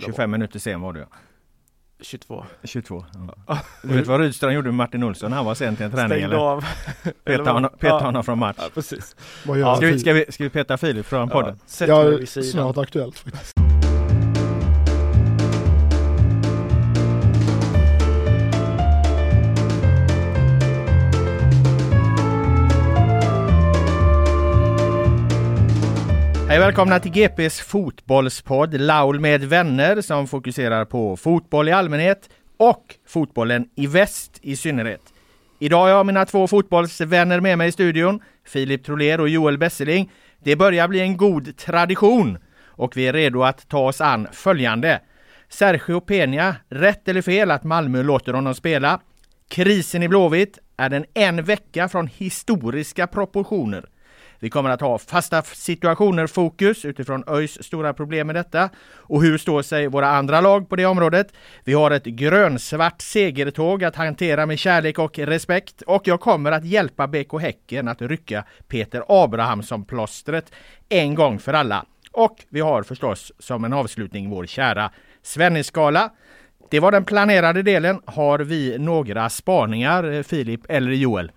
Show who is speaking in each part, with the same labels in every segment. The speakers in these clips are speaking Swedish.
Speaker 1: 25 minuter sen var det
Speaker 2: 22.
Speaker 1: 22. Ja. Du vet vad Rydström gjorde med Martin Olsson? Han var sen till en träning
Speaker 2: Stängde
Speaker 1: eller?
Speaker 2: av.
Speaker 1: Peta honom, peta
Speaker 2: Ja.
Speaker 1: honom från match.
Speaker 2: Ja, precis.
Speaker 3: Vad gör
Speaker 1: Ska vi, ska, vi, ska vi peta Filip från podden?
Speaker 2: Ja,
Speaker 3: snart aktuellt faktiskt.
Speaker 1: Hej välkomna till GPs fotbollspodd Laul med vänner som fokuserar på fotboll i allmänhet och fotbollen i väst i synnerhet. Idag har jag mina två fotbollsvänner med mig i studion, Filip Troler och Joel Besseling. Det börjar bli en god tradition och vi är redo att ta oss an följande. Sergio Peña, rätt eller fel att Malmö låter honom spela? Krisen i Blåvitt, är den en vecka från historiska proportioner? Vi kommer att ha fasta situationer fokus utifrån ÖIS stora problem med detta. Och hur står sig våra andra lag på det området? Vi har ett grönsvart segertåg att hantera med kärlek och respekt. Och jag kommer att hjälpa BK Häcken att rycka Peter Abrahamsson plåstret en gång för alla. Och vi har förstås som en avslutning vår kära Svennisgala. Det var den planerade delen. Har vi några spaningar, eh, Filip eller Joel?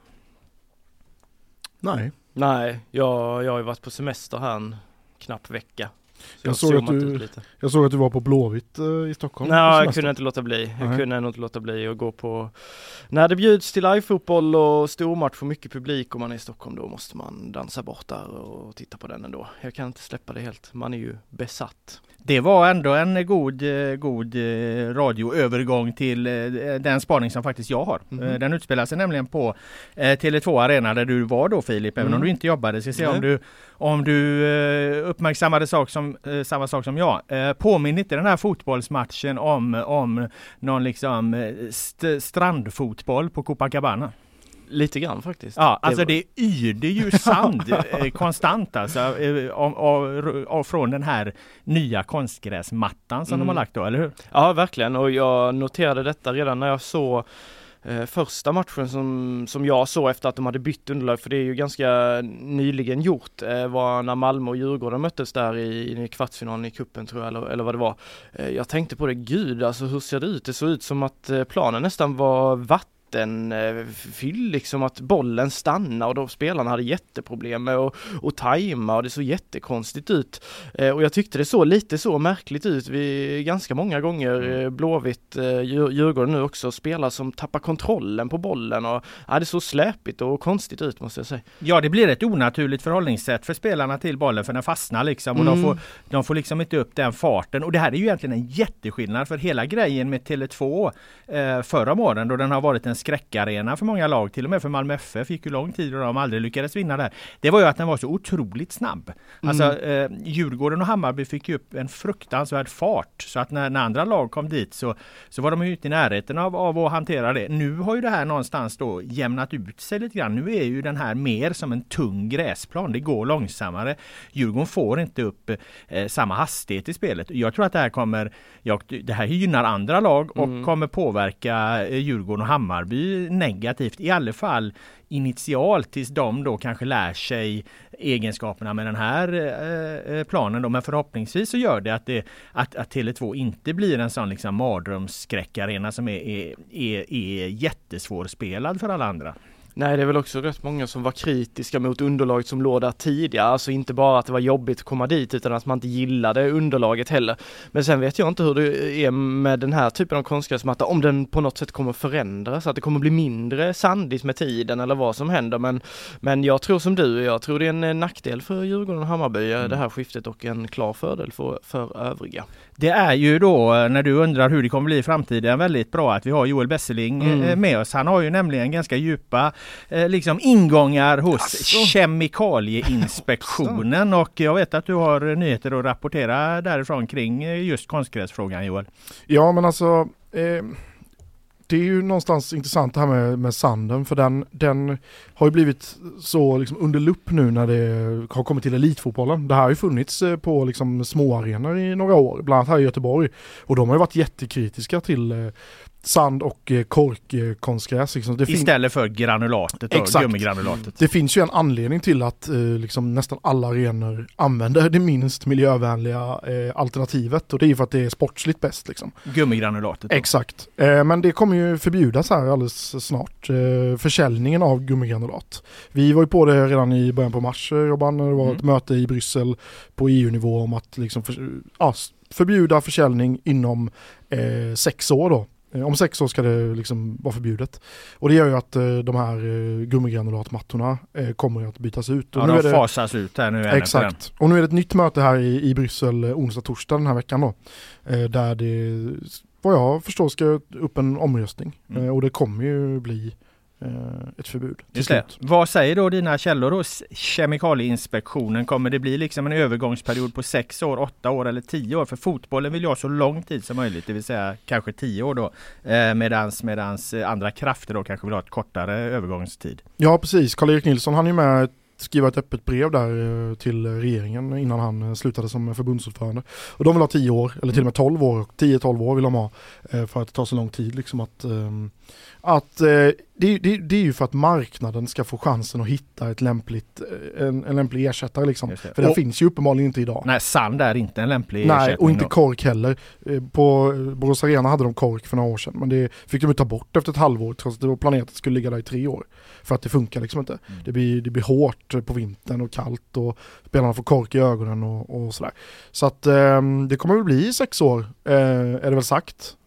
Speaker 3: Nej.
Speaker 2: Nej, jag, jag har ju varit på semester här en knapp vecka. Så
Speaker 3: Jag såg att du-. Jag såg att du var på Blåvitt eh, i Stockholm.
Speaker 2: Nej, jag kunde inte låta bli. Jag
Speaker 3: Nej.
Speaker 2: kunde ändå inte låta bli att gå på När det bjuds till livefotboll och stormatch och mycket publik om man är i Stockholm då måste man dansa bort där och titta på den ändå. Jag kan inte släppa det helt. Man är ju besatt.
Speaker 1: Det var ändå en god, eh, god eh, radioövergång till eh, den spaning som faktiskt jag har. Eh, Den utspelar sig nämligen på eh, Tele2 Arena där du var då Filip, även om
Speaker 2: Mm.
Speaker 1: du inte jobbade. Ska se om du, om du uppmärksammade sak som, samma sak som jag. Påminner inte den här fotbollsmatchen om, om någon liksom st- strandfotboll på Copacabana?
Speaker 2: Lite grann faktiskt.
Speaker 1: Ja, alltså
Speaker 2: var-
Speaker 1: det yrde ju sand eh, konstant alltså eh, av, av, av, från den här nya konstgräsmattan som de har
Speaker 2: Mm.
Speaker 1: lagt då, eller hur?
Speaker 2: Ja, verkligen och jag noterade detta redan när jag såg eh, första matchen som, som jag såg efter att de hade bytt underlag, för det är ju ganska nyligen gjort, eh, var när Malmö och Djurgården möttes där i, i kvartsfinalen i kuppen tror jag, eller, eller vad det var. Eh, jag tänkte på det, gud alltså hur ser det ut? Det såg ut som att planen nästan var vatten fylld liksom att bollen stannade och då spelarna hade jätteproblem med att, att tajma och det såg jättekonstigt ut. Eh, och jag tyckte det såg lite så märkligt ut vid ganska många gånger. Eh, Blåvitt, eh, Djur- Djurgården nu också, spelare som tappar kontrollen på bollen och ja, det såg släpigt och konstigt ut måste jag säga.
Speaker 1: Ja, det blir ett onaturligt förhållningssätt för spelarna till bollen för den fastnar liksom och de,
Speaker 2: Mm.
Speaker 1: får, de får liksom inte upp den farten. Och det här är ju egentligen en jätteskillnad för hela grejen med Tele2 eh, förra åren då den har varit en skräckarena för många lag, till och med för Malmö FF gick ju lång tid och de aldrig lyckades vinna där. Det var ju att den var så otroligt snabb. Alltså
Speaker 2: Mm.
Speaker 1: eh, Djurgården och Hammarby fick ju upp en fruktansvärd fart så att när, när andra lag kom dit så, så var de ju inte i närheten av, av att hantera det. Nu har ju det här någonstans då jämnat ut sig lite grann. Nu är ju den här mer som en tung gräsplan. Det går långsammare. Djurgården får inte upp eh, samma hastighet i spelet. Jag tror att det här kommer, ja, det här gynnar andra lag och
Speaker 2: Mm.
Speaker 1: kommer påverka eh, Djurgården och Hammarby negativt. I alla fall initialt tills de då kanske lär sig egenskaperna med den här eh, eh, planen då. Men förhoppningsvis så gör det att, det, att, att Tele2 inte blir en sån liksom mardrömsskräckarena som är, är, är, är jättesvårspelad för alla andra.
Speaker 2: Nej, det är väl också rätt många som var kritiska mot underlaget som låg där tidigare. Alltså inte bara att det var jobbigt att komma dit utan att man inte gillade underlaget heller. Men sen vet jag inte hur det är med den här typen av konstgräsmatta, om den på något sätt kommer förändras, att det kommer bli mindre sandigt med tiden eller vad som händer. Men, men jag tror som du, jag tror det är en eh, nackdel för Djurgården och Hammarby eh, det här skiftet och en klar fördel för, för övriga.
Speaker 1: Det är ju då eh, när du undrar hur det kommer bli i framtiden väldigt bra att vi har Joel Besseling
Speaker 2: Mm.
Speaker 1: med oss. Han har ju nämligen ganska djupa eh, liksom ingångar hos
Speaker 2: Asså?
Speaker 1: Kemikalieinspektionen och jag vet att du har nyheter att rapportera därifrån kring eh, just konstgräsfrågan Joel.
Speaker 3: Ja men alltså, eh, det är ju någonstans intressant det här med, med sanden för den, den har ju blivit så liksom under lupp nu när det har kommit till elitfotbollen. Det här har ju funnits eh, på liksom små arenor i några år, bland annat här i Göteborg. Och de har ju varit jättekritiska till eh, sand och eh, korkkonstgräs. Liksom.
Speaker 1: Istället för granulatet och
Speaker 3: Exakt.
Speaker 1: gummigranulatet.
Speaker 3: Det finns ju en anledning till att eh, liksom nästan alla arenor använder det minst miljövänliga eh, alternativet och det är ju för att det är sportsligt bäst. Liksom.
Speaker 1: Gummigranulatet. då.
Speaker 3: Exakt, eh, men det kommer ju förbjudas här alldeles snart. Eh, försäljningen av gummigranulat. Vi var ju på det redan i början på mars eh, Robban, när det var
Speaker 1: Mm.
Speaker 3: ett möte i Bryssel på EU-nivå om att liksom för, ja, förbjuda försäljning inom eh, sex år då. Eh, Om sex år ska det liksom vara förbjudet. Och det gör ju att eh, de här eh, gummigranulatmattorna kommer att bytas ut. Och
Speaker 1: Ja,
Speaker 3: nu
Speaker 1: de
Speaker 3: det,
Speaker 1: fasas ut här nu.
Speaker 3: Exakt. Och nu är det ett nytt möte här i, i Bryssel onsdag, torsdag den här veckan då. Där det, vad jag förstår, ska upp en omröstning.
Speaker 1: Mm.
Speaker 3: Och det kommer ju bli ett förbud.
Speaker 1: Just det. Vad säger då dina källor hos Kemikalieinspektionen? Kommer det bli liksom en övergångsperiod på sex år, åtta år eller tio år? För fotbollen vill ju ha så lång tid som möjligt, det vill säga kanske tio år då. Eh, medans, medans eh, andra krafter då kanske vill ha ett kortare övergångstid.
Speaker 3: Ja precis, Karl-Erik Nilsson han är ju med skriva ett öppet brev där eh, till regeringen innan han eh, slutade som förbundsordförande. Och de vill ha 10 år, eller till och med 12 år, 10-12 år vill de ha eh, för att det tar så lång tid liksom att, ehm, att eh, det, det, det är ju för att marknaden ska få chansen att hitta ett lämpligt, eh, en, en lämplig ersättare liksom. För det
Speaker 1: Och-
Speaker 3: finns ju uppenbarligen inte idag.
Speaker 1: Nej, sand är inte en lämplig
Speaker 3: Nej,
Speaker 1: ersättning
Speaker 3: och inte
Speaker 1: då.
Speaker 3: kork heller. Eh, På eh, Borås Arena hade de kork för några år sedan, men det fick de ju ta bort efter ett halvår trots att det var planerat att det skulle ligga där i tre år. För att det funkar liksom inte.
Speaker 1: Mm.
Speaker 3: Det, blir, det blir hårt på vintern och kallt och spelarna får kork i ögonen och, och sådär. Så att ehm, det kommer väl bli sex år, är det väl sagt.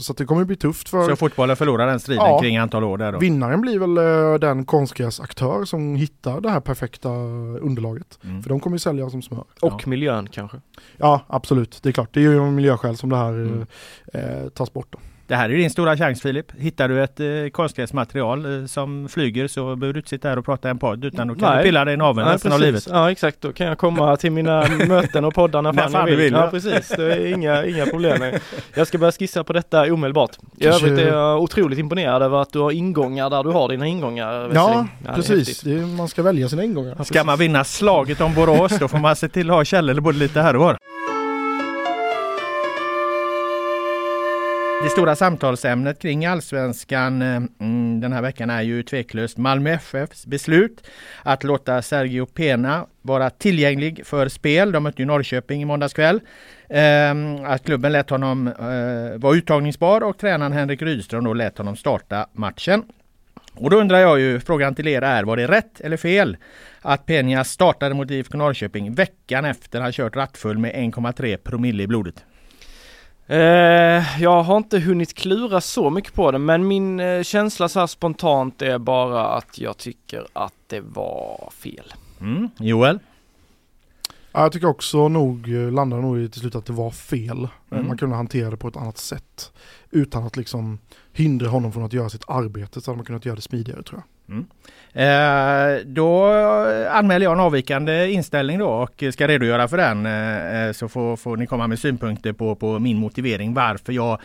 Speaker 3: Så att det kommer bli tufft för
Speaker 1: Så fotbollen förlorar den striden
Speaker 3: Ja.
Speaker 1: kring antal år där då?
Speaker 3: Vinnaren blir väl eh, den konstgräsaktör som hittar det här perfekta underlaget.
Speaker 1: Mm.
Speaker 3: För de kommer ju sälja som smör.
Speaker 2: Och miljön kanske.
Speaker 3: Ja, absolut. Det är klart. Det är ju miljöskäl som det här
Speaker 1: Mm.
Speaker 3: eh, eh, tas bort. Då.
Speaker 1: Det här är din stora chans Filip. Hittar du ett eh, konstgräsmaterial eh, som flyger så behöver du inte sitta här och prata i en podd utan då kan
Speaker 2: Nej.
Speaker 1: du pilla dig i naveln
Speaker 2: Ja,
Speaker 1: resten av livet.
Speaker 2: Ja exakt, då kan jag komma till mina möten och poddar när fan,
Speaker 1: fan
Speaker 2: jag
Speaker 1: du
Speaker 2: vill.
Speaker 1: vill,
Speaker 2: ja
Speaker 1: ja.
Speaker 2: precis, det är inga, inga problem. Jag ska börja skissa på detta omedelbart. I övrigt är jag otroligt imponerad över att du har ingångar där du har dina ingångar.
Speaker 3: Ja,
Speaker 2: är
Speaker 3: precis. är, man ska välja sina ingångar.
Speaker 1: Ska man vinna slaget om Borås då får man se till att ha källor både lite här och var. Det stora samtalsämnet kring allsvenskan eh, mm, den här veckan är ju tveklöst Malmö FFs beslut att låta Sergio Pena vara tillgänglig för spel. De mötte ju Norrköping i måndags kväll. Ehm, att klubben lät honom eh, vara uttagningsbar och tränaren Henrik Rydström då lät honom starta matchen. Och då undrar jag ju, frågan till er är, var det rätt eller fel att Peña startade mot IFK Norrköping veckan efter han kört rattfull med 1,3 promille i blodet?
Speaker 2: Eh, jag har inte hunnit klura så mycket på det men min eh, känsla så här spontant är bara att jag tycker att det var fel.
Speaker 1: Mm. Joel?
Speaker 3: Ja, jag tycker också nog, eh, landade nog i till slut att det var fel.
Speaker 1: Mm.
Speaker 3: Man kunde hantera det på ett annat sätt. Utan att liksom hindra honom från att göra sitt arbete så hade man kunnat göra det smidigare tror jag. Mm.
Speaker 1: Eh, då anmäler jag en avvikande inställning då och ska redogöra för den. Eh, eh, så får, får ni komma med synpunkter på, på min motivering varför jag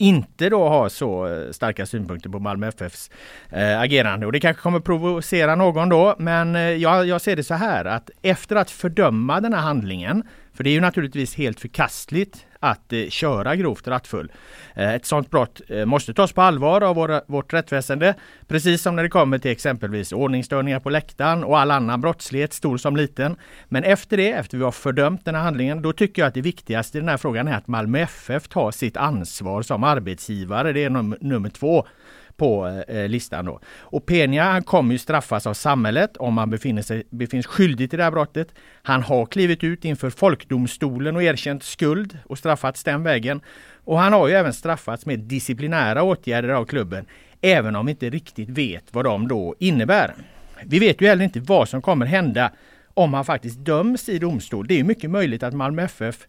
Speaker 1: inte då har så starka synpunkter på Malmö FFs eh, agerande. Och det kanske kommer provocera någon då, men eh, jag, jag ser det så här att efter att fördöma den här handlingen, för det är ju naturligtvis helt förkastligt att eh, köra grovt rattfull. Eh, ett sådant brott eh, måste tas på allvar av våra, vårt rättsväsende, precis som när det kommer till exempelvis ordningsstörningar på läktaren och all annan brottslighet, stor som liten. Men efter det, efter vi har fördömt den här handlingen, då tycker jag att det viktigaste i den här frågan är att Malmö FF tar sitt ansvar som arbetsgivare. Det är num nummer två på eh, listan då. Och Peña han kommer ju straffas av samhället om han befinner sig, befinns skyldig till det här brottet. Han har klivit ut inför folkdomstolen och erkänt skuld och straffats den vägen. Och han har ju även straffats med disciplinära åtgärder av klubben, även om vi inte riktigt vet vad de då innebär. Vi vet ju heller inte vad som kommer hända om han faktiskt döms i domstol. Det är mycket möjligt att Malmö FF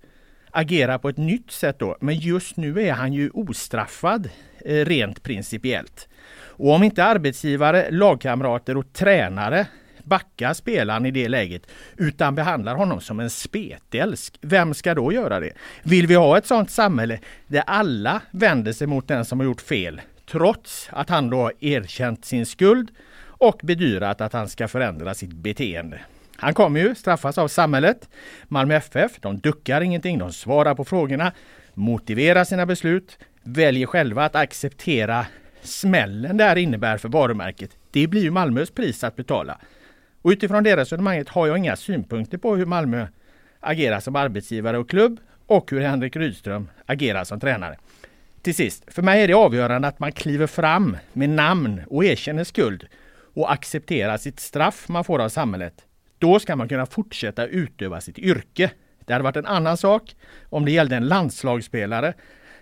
Speaker 1: agerar på ett nytt sätt då. Men just nu är han ju ostraffad eh, rent principiellt. Och om inte arbetsgivare, lagkamrater och tränare backar spelaren i det läget utan behandlar honom som en spetälsk. Vem ska då göra det? Vill vi ha ett sådant samhälle där alla vänder sig mot den som har gjort fel trots att han då har erkänt sin skuld och bedyrat att han ska förändra sitt beteende? Han kommer ju straffas av samhället. Malmö FF, de duckar ingenting, de svarar på frågorna, motiverar sina beslut, väljer själva att acceptera smällen det här innebär för varumärket. Det blir ju Malmös pris att betala. Och utifrån det resonemanget har jag inga synpunkter på hur Malmö agerar som arbetsgivare och klubb och hur Henrik Rydström agerar som tränare. Till sist, för mig är det avgörande att man kliver fram med namn och erkänner skuld och accepterar sitt straff man får av samhället. Då ska man kunna fortsätta utöva sitt yrke. Det hade varit en annan sak om det gällde en landslagsspelare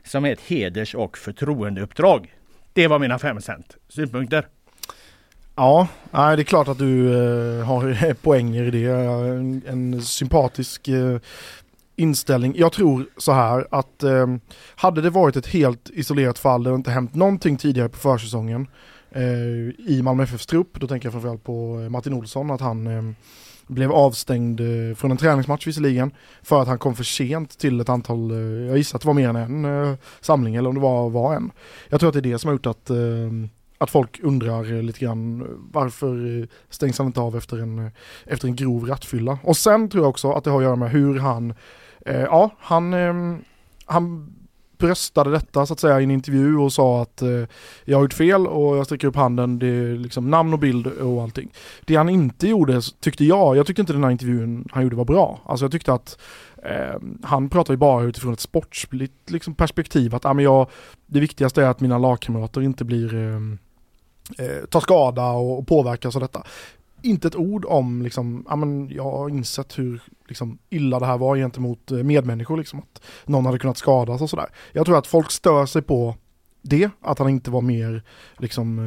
Speaker 1: som är ett heders och förtroendeuppdrag. Det var mina fem cent. Synpunkter?
Speaker 3: Ja, det är klart att du eh, har poänger i det. En, sympatisk eh, inställning. Jag tror så här att eh, hade det varit ett helt isolerat fall där det inte hänt någonting tidigare på försäsongen i Malmö FFs trupp, då tänker jag framförallt på Martin Olsson, att han blev avstängd eh, från en träningsmatch visserligen för att han kom för sent till ett antal, eh, jag gissar att det var mer än en eh, samling eller om det var, var en. Jag tror att det är det som har gjort att eh, att folk undrar eh, lite grann eh, varför eh, stängs han inte av efter en, eh, efter en grov rattfylla. Och sen tror jag också att det har att göra med hur han, eh, ja han, eh, han bröstade detta så att säga i en intervju och sa att eh, jag har gjort fel och jag sträcker upp handen, det är liksom namn och bild och allting. Det han inte gjorde tyckte jag, jag tyckte inte den här intervjun han gjorde var bra. Alltså jag tyckte att eh, han pratar ju bara utifrån ett sportsligt liksom, perspektiv att ah, men jag, det viktigaste är att mina lagkamrater inte blir eh, eh, tar skada och, och påverkas av detta. Inte ett ord om, liksom, ja, men jag har insett hur liksom, illa det här var gentemot eh, medmänniskor, liksom, att någon hade kunnat skadas och sådär. Jag tror att folk stör sig på det, att han inte var mer, liksom,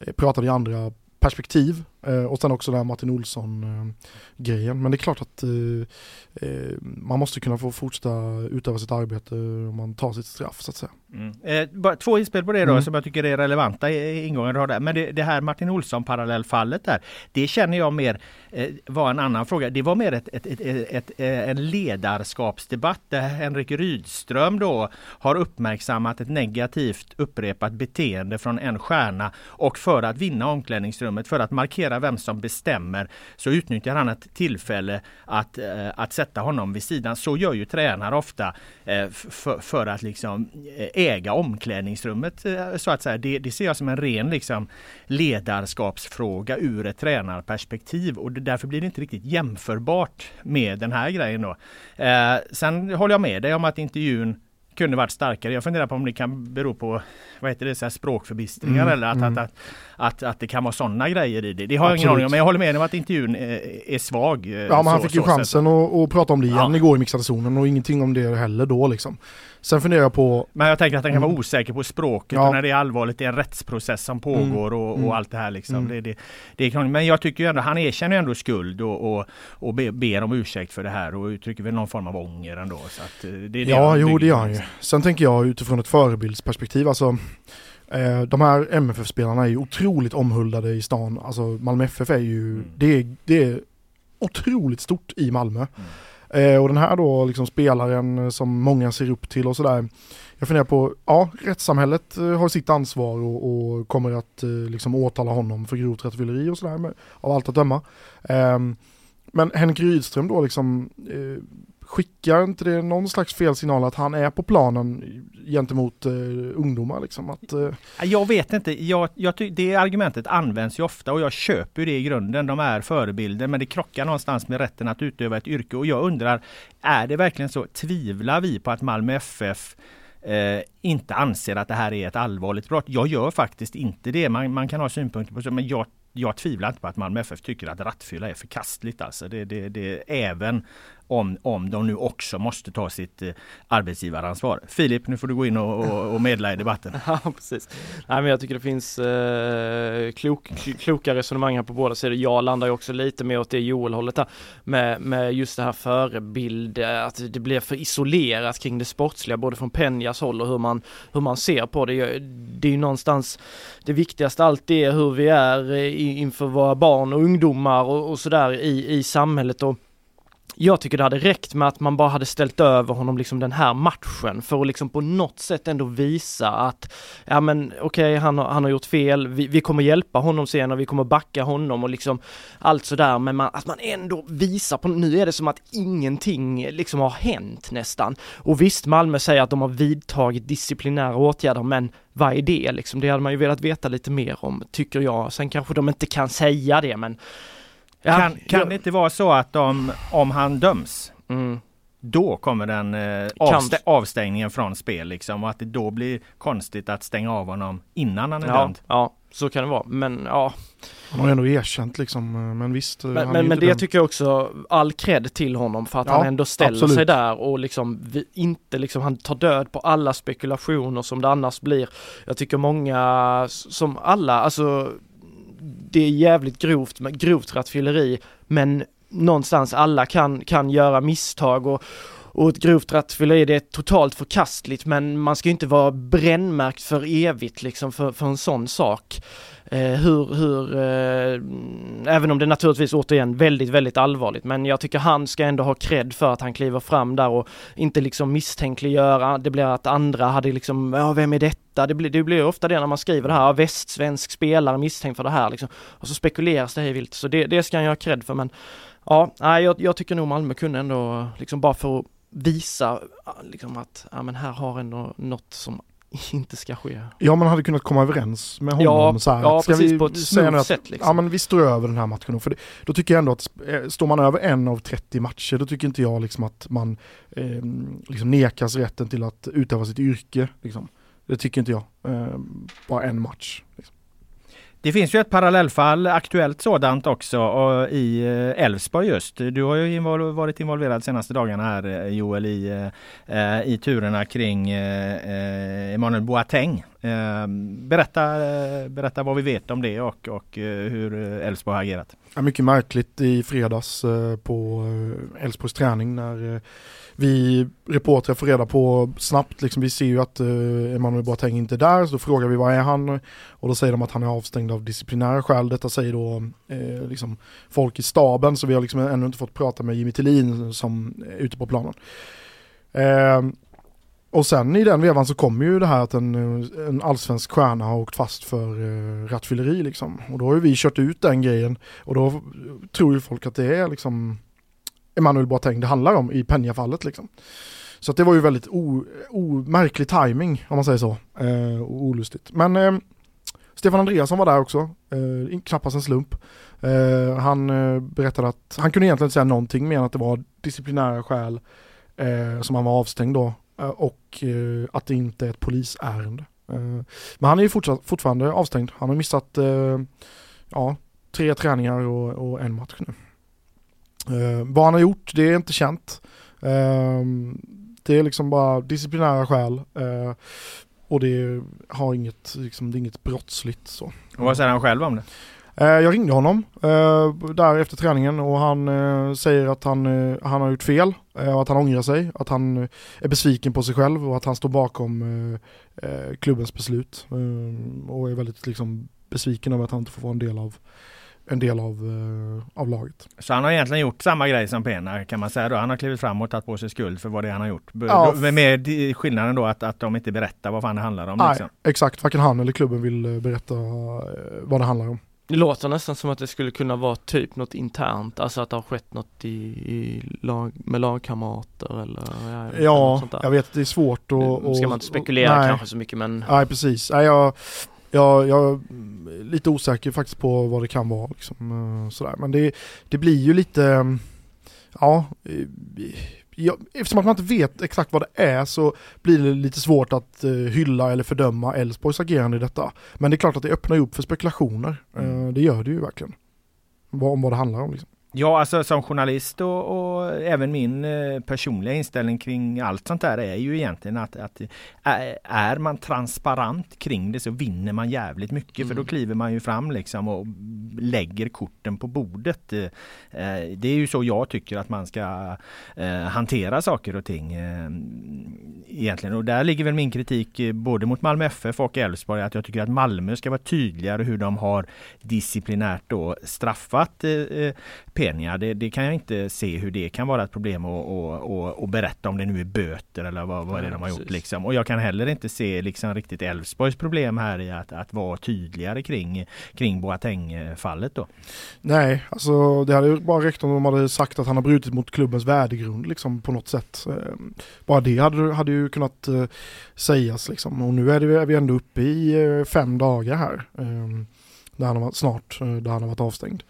Speaker 3: eh, pratade i andra perspektiv och sen också den här Martin Olsson eh, grejen. Men det är klart att eh, eh, man måste kunna få fortsätta utöva sitt arbete om man tar sitt straff så att säga.
Speaker 1: Mm. Eh, bara två inspel på det då
Speaker 3: Mm.
Speaker 1: som jag tycker är relevanta i i ingången du har där. Men det, det här Martin Olsson parallellfallet där. Det känner jag mer eh, var en annan fråga. Det var mer ett, ett, ett, eh, en ledarskapsdebatt där Henrik Rydström då har uppmärksammat ett negativt upprepat beteende från en stjärna och för att vinna omklädningsrummet, för att markera vem som bestämmer, så utnyttjar han ett tillfälle att, eh, att sätta honom vid sidan. Så gör ju tränare ofta eh, för, för att liksom eh, äga omklädningsrummet så att säga. Det, det ser jag som en ren liksom, ledarskapsfråga ur ett tränarperspektiv och därför blir det inte riktigt jämförbart med den här grejen då. Sen håller jag med dig om att intervjun kunde varit starkare. Jag funderar på om det kan bero på vad heter det, så här språkförbistringar
Speaker 3: Mm,
Speaker 1: eller att,
Speaker 3: mm.
Speaker 1: att, att, att, att det kan vara sådana grejer i det. Det har jag ingen aning om, men jag håller med om att intervjun är, svag.
Speaker 3: Ja, men han fick ju chansen att, att prata om det igen ja. igår i mixade zonen och ingenting om det heller då liksom. Sen funderar jag på...
Speaker 1: Men jag tänker att han kan mm. vara osäker på språket ja. och när det är allvarligt, det är en rättsprocess som pågår mm. och, och mm. allt det här liksom. Mm. Det, det, det är krångligt. Men jag tycker ju ändå, han erkänner ju ändå skuld och, och, och be, ber om ursäkt för det här och uttrycker väl någon form av ånger ändå. Så att eh, det är det
Speaker 3: ja, jo det gör han ju. Sen tänker jag utifrån ett förebildsperspektiv, alltså eh, de här MFF-spelarna är ju otroligt omhuldade i stan. Alltså Malmö FF är ju, mm. det, är, det är otroligt stort i Malmö. Mm. Eh, och den här då liksom spelaren som många ser upp till och sådär. Jag funderar på, ja rättssamhället eh, har sitt ansvar och, och kommer att eh, liksom åtala honom för grovt rattfylleri och sådär av allt att döma. Eh, men Henrik Rydström då liksom eh, skickar inte det någon slags fel signal att han är på planen gentemot eh, ungdomar? Liksom, att, eh...
Speaker 1: Jag vet inte, jag, jag det argumentet används ju ofta och jag köper det i grunden. De är förebilder men det krockar någonstans med rätten att utöva ett yrke och jag undrar, är det verkligen så? Tvivlar vi på att Malmö FF eh, inte anser att det här är ett allvarligt brott? Jag gör faktiskt inte det. Man, man kan ha synpunkter på det men jag jag tvivlar inte på att Malmö FF tycker att rattfylla är förkastligt. Alltså det, det, det, även om, om de nu också måste ta sitt eh, arbetsgivaransvar. Filip, nu får du gå in och, och, och medla i debatten.
Speaker 2: ja, precis. Nej, men jag tycker det finns eh, klok, kloka resonemang här på båda sidor. Jag landar ju också lite mer åt det Joel-hållet här med, med just det här förebild, att det blir för isolerat kring det sportsliga, både från Penjas håll och hur man, hur man ser på det. Det är ju någonstans det viktigaste alltid är hur vi är eh, inför våra barn och ungdomar och, och sådär i, i samhället och jag tycker det hade räckt med att man bara hade ställt över honom liksom den här matchen för att liksom på något sätt ändå visa att ja men okej okay, han, har, han har gjort fel, vi, vi, kommer hjälpa honom sen och vi kommer backa honom och liksom allt sådär men man, att man ändå visar på, nu är det som att ingenting liksom har hänt nästan. Och visst Malmö säger att de har vidtagit disciplinära åtgärder men vad är det liksom? Det hade man ju velat veta lite mer om tycker jag. Sen kanske de inte kan säga det men
Speaker 1: Ja, kan kan det inte vara så att de, om han döms, mm. då kommer den eh, avstä avstängningen från spel liksom och att det då blir konstigt att stänga av honom innan han är
Speaker 2: ja,
Speaker 1: dömd?
Speaker 2: Ja, så kan det vara. Men ja.
Speaker 3: Han har ändå erkänt liksom, eh, men visst.
Speaker 2: Eh, men, men, men det dömd. tycker jag också all cred till honom för att ja, han ändå ställer absolut. sig där och liksom vi, inte liksom, han tar död på alla spekulationer som det annars blir. Jag tycker många, som alla, alltså det är jävligt grovt grovt rattfylleri men någonstans alla kan, kan göra misstag och, och ett grovt rattfylleri det är totalt förkastligt men man ska inte vara brännmärkt för evigt liksom för, för en sån sak. Eh, hur, hur eh, även om det naturligtvis återigen väldigt, väldigt allvarligt, men jag tycker han ska ändå ha cred för att han kliver fram där och inte liksom misstänkliggöra, det blir att andra hade liksom, ja vem är detta? Det blir, det blir ofta det när man skriver det här, västsvensk spelare misstänkt för det här liksom, och så spekuleras det hej vilt, så det, det ska han ju ha cred för men ja, nej, jag, jag tycker nog Malmö kunde ändå liksom bara för att visa liksom att, ja men här har ändå något som inte ska ske.
Speaker 3: Ja man hade kunnat komma överens med honom
Speaker 2: ja,
Speaker 3: så här,
Speaker 2: Ja, precis på ett smooth sätt liksom.
Speaker 3: Ja men vi står över den här matchen. För det, då tycker jag ändå att eh, står man över en av 30 matcher då tycker inte jag liksom att man eh, liksom nekas rätten till att utöva sitt yrke. Liksom. Det tycker inte jag. Eh, bara en match. Liksom.
Speaker 1: Det finns ju ett parallellfall, aktuellt sådant också, i eh, Elfsborg just. Du har ju invol varit involverad senaste dagarna här eh, Joel i, eh, i turerna kring Emanuel Boateng. Ehm, berätta, berätta vad vi vet om det och, och hur Elfsborg har agerat.
Speaker 3: Ja, mycket märkligt i fredags på Elfsborgs träning när vi reportrar får reda på snabbt, liksom, vi ser ju att eh, uh, Emanuel Boateng inte är där, så då frågar vi vad är han? Och då säger de att han är avstängd av disciplinära skäl. Detta säger då uh, liksom, folk i staben, så vi har liksom ännu inte fått prata med Jimmy Tillin som är ute på planen. Uh, och sen i den vevan så kommer ju det här att en, eh, en allsvensk stjärna har åkt fast för uh, rattfylleri liksom. Och då har ju vi kört ut den grejen och då tror ju folk att det är liksom Emanuel Boateng det handlar om i Peña-fallet liksom. Så det var ju väldigt omärklig timing om man säger så, eh, och olustigt. Men eh, Stefan Andreasson var där också, eh, knappast en slump. Eh, han eh, berättade att han kunde egentligen inte säga någonting mer än att det var disciplinära skäl eh, som han var avstängd då eh, och eh, att det inte är ett polisärende. Eh, men han är ju fortsatt, fortfarande avstängd. Han har missat ja, tre träningar och, och en match nu vad han har gjort, det är inte känt. det är liksom bara disciplinära skäl. och det har inget, liksom, det är inget brottsligt så.
Speaker 1: Och vad säger han själv om det?
Speaker 3: Eh, jag ringde honom eh, där efter träningen och han eh, säger att han, han har gjort fel och att han ångrar sig, att han är besviken på sig själv och att han står bakom klubbens beslut och är väldigt liksom, besviken över att han inte får vara en del av en del av, av laget.
Speaker 1: Så han har egentligen gjort samma grej som Pena kan man säga då. Han har klivit fram och tagit på sig skuld för vad det är han har gjort. Ja. Med skillnaden då att, att de inte berättar vad fan det handlar om.
Speaker 3: Nej, liksom. exakt. Varken han eller klubben vill berätta vad det handlar om.
Speaker 2: Det låter nästan som att det skulle kunna vara typ något internt, alltså att det har skett något i, i lag, med lagkamrater eller
Speaker 3: ja, jag vet, ja, jag vet det är svårt
Speaker 2: och, och Ska man inte spekulera nej, kanske så mycket men
Speaker 3: Nej precis, nej, jag, jag, jag är lite osäker faktiskt på vad det kan vara liksom, eh, sådär. men det, det blir ju lite Ja, ja, eftersom att man inte vet exakt vad det är så blir det lite svårt att uh, hylla eller fördöma Elfsborgs agerande i detta. Men det är klart att det öppnar upp för spekulationer. Mm. Uh, det gör det ju verkligen. Om vad det handlar om. Liksom.
Speaker 1: Ja, alltså som journalist och, och även min eh, personliga inställning kring allt sånt där är ju egentligen att, att är, är man transparent kring det så vinner man jävligt mycket mm. för då mm. kliver man ju fram liksom och lägger korten på bordet. Eh, det är ju så jag tycker att man ska eh, hantera saker och ting eh, egentligen. Och där ligger väl min kritik eh, både mot Malmö FF och Elfsborg att jag tycker att Malmö ska vara tydligare hur de har disciplinärt då straffat eh, Peña. Det, det, kan jag inte se hur det kan vara ett problem att berätta om det nu är böter eller vad, vad ja, det de har gjort. Liksom. Och jag kan heller inte se liksom riktigt Elfsborgs problem här i att, att vara tydligare kring, kring Boateng-fallet då.
Speaker 3: Nej, alltså det hade ju bara räckt om de hade sagt att han har brutit mot klubbens värdegrund liksom på något sätt. Eh, bara det hade, hade ju kunnat uh, sägas liksom. Och nu är, det, är vi ändå uppe i uh, fem dagar här. Um, där han har snart, uh, där han har varit avstängd.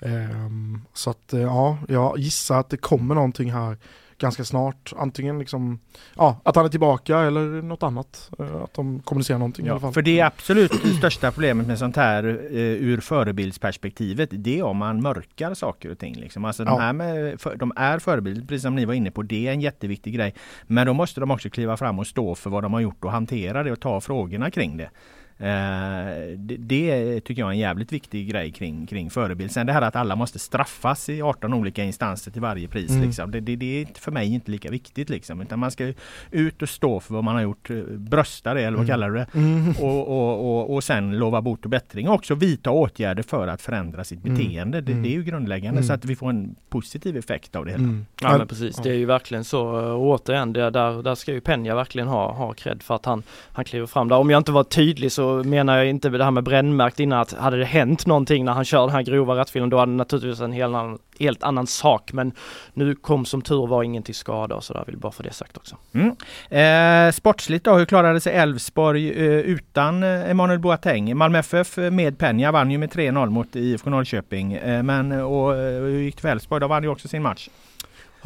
Speaker 3: Um, så att ja, jag gissar att det kommer någonting här ganska snart. Antingen liksom, ja, att han är tillbaka eller något annat. Att de kommunicerar någonting
Speaker 1: ja,
Speaker 3: i alla fall.
Speaker 1: För det absolut största problemet med sånt här uh, ur förebildsperspektivet, det är om man mörkar saker och ting. Liksom. Alltså, ja. de, här med, för, de är förebilder, precis som ni var inne på, det är en jätteviktig grej. Men då måste de också kliva fram och stå för vad de har gjort och hantera det och ta frågorna kring det. Eh, det, det, tycker jag är en jävligt viktig grej kring, kring förebild. Sen det här att alla måste straffas i 18 olika instanser till varje pris. Mm. Liksom. Det, det, det, är för mig inte lika viktigt. Liksom. Utan man ska ut och stå för vad man har gjort. Eh, brösta det eller vad mm. kallar du det? Mm. Och, och, och, och sen lova bot och bättring. Och också vidta åtgärder för att förändra sitt mm. beteende. Det, det, är ju grundläggande så att vi får en positiv effekt av det hela.
Speaker 2: Ja men precis, det är ju verkligen så. Och återigen, det, där, där ska ju Penja verkligen ha, ha cred för att han, han kliver fram där. Om jag inte var tydlig så så menar jag inte det här med brännmärkt innan att hade det hänt någonting när han kör den här grova rattfyllan då hade det naturligtvis en helt annan, helt annan sak men nu kom som tur var ingen till skada och sådär, vill bara få det sagt också.
Speaker 1: Mm. Eh, sportsligt då, hur klarade sig Elfsborg eh, utan eh, Emanuel Boateng? Malmö FF med Penja vann ju med 3-0 mot IFK Norrköping eh, men och, eh, hur gick det för Elfsborg? De vann ju också sin match.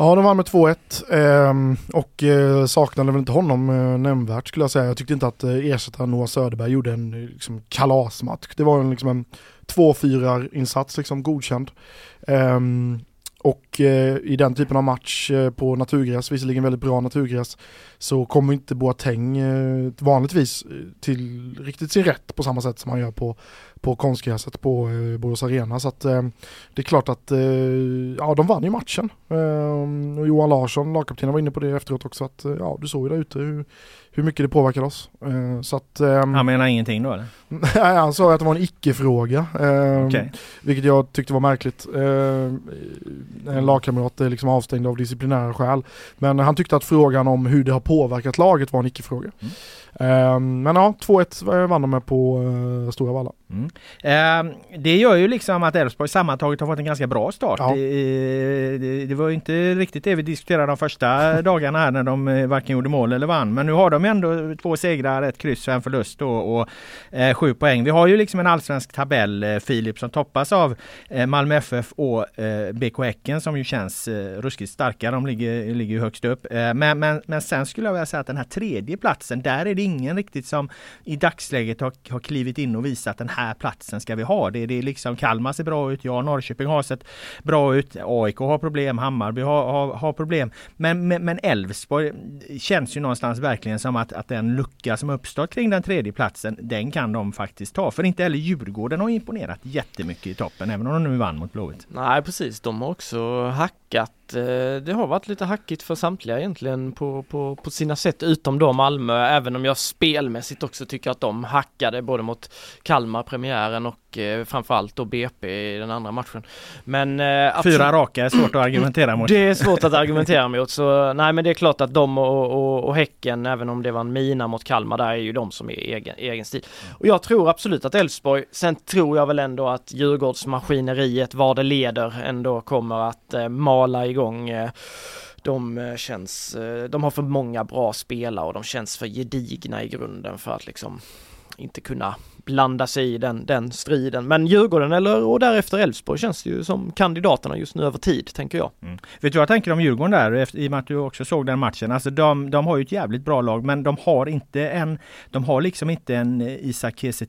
Speaker 3: Ja, de vann med 2-1 eh, och eh, saknade väl inte honom eh, nämnvärt skulle jag säga. Jag tyckte inte att eh, ersättaren Noah Söderberg gjorde en eh, liksom, kalasmatch. Det var en, liksom en 2-4 insats, liksom godkänd. Eh, och eh, i den typen av match eh, på naturgräs, visserligen väldigt bra naturgräs, så kommer inte Boateng eh, vanligtvis till riktigt sin rätt på samma sätt som han gör på, på konstgräset på eh, Borås Arena. Så att, det är klart att ja, de vann ju matchen. Och Johan Larsson, lagkaptenen, var inne på det efteråt också. Att, ja, du såg ju där ute hur, hur mycket det påverkade oss. Så att,
Speaker 1: han menar ingenting då eller?
Speaker 3: Nej, han sa att det var en icke-fråga. Okay. Vilket jag tyckte var märkligt lagkamrater är liksom avstängda av disciplinära skäl. Men han tyckte att frågan om hur det har påverkat laget var en icke-fråga. Mm. Men ja, 2-1 vann de med på Stora Valla.
Speaker 1: Mm. Eh, det gör ju liksom att Elfsborg sammantaget har fått en ganska bra start.
Speaker 3: Ja.
Speaker 1: Det, det, det, var ju inte riktigt det vi diskuterade de första dagarna här när de eh, varken gjorde mål eller vann. Men nu har de ändå två segrar, ett kryss, en förlust och, och eh, sju poäng. Vi har ju liksom en allsvensk tabell, eh, Filip, som toppas av eh, Malmö FF och eh, BK Häcken som ju känns eh, ruskigt starka. De ligger, ligger ju högst upp. Eh, men, men, men sen skulle jag vilja säga att den här tredje platsen, där är det ingen riktigt som i dagsläget har, har klivit in och visat den här platsen ska vi ha. Det, det är liksom Kalmar ser bra ut, ja Norrköping har sett bra ut, AIK har problem, Hammarby har, har, har problem. Men, men Elfsborg känns ju någonstans verkligen som att, att den lucka som uppstått kring den tredje platsen, den kan de faktiskt ta. För inte heller Djurgården har imponerat jättemycket i toppen, även om de nu vann mot Blåvitt.
Speaker 2: Nej precis, de har också hackat det har varit lite hackigt för samtliga egentligen på, på, på sina sätt utom då Malmö även om jag spelmässigt också tycker att de hackade både mot Kalmar premiären och eh, framförallt då BP i den andra matchen. Men
Speaker 1: eh, Fyra raka är svårt att argumentera mot.
Speaker 2: Det är svårt att argumentera mot så nej men det är klart att de och, och, och Häcken även om det var en mina mot Kalmar där är ju de som är egen, egen stil. Och jag tror absolut att Elfsborg, sen tror jag väl ändå att Djurgårdsmaskineriet var det leder ändå kommer att eh, mala igång igång. Eh, de eh, känns, eh, de har för många bra spelare och de känns för gedigna i grunden för att liksom inte kunna blanda sig i den, den striden. Men Djurgården eller och därefter Elfsborg känns det ju som kandidaterna just nu över tid, tänker jag. Mm.
Speaker 1: Vet du vad jag tänker om Djurgården där, i och med att du också såg den matchen. Alltså de, de har ju ett jävligt bra lag, men de har inte en, de har liksom inte en Isak Kiese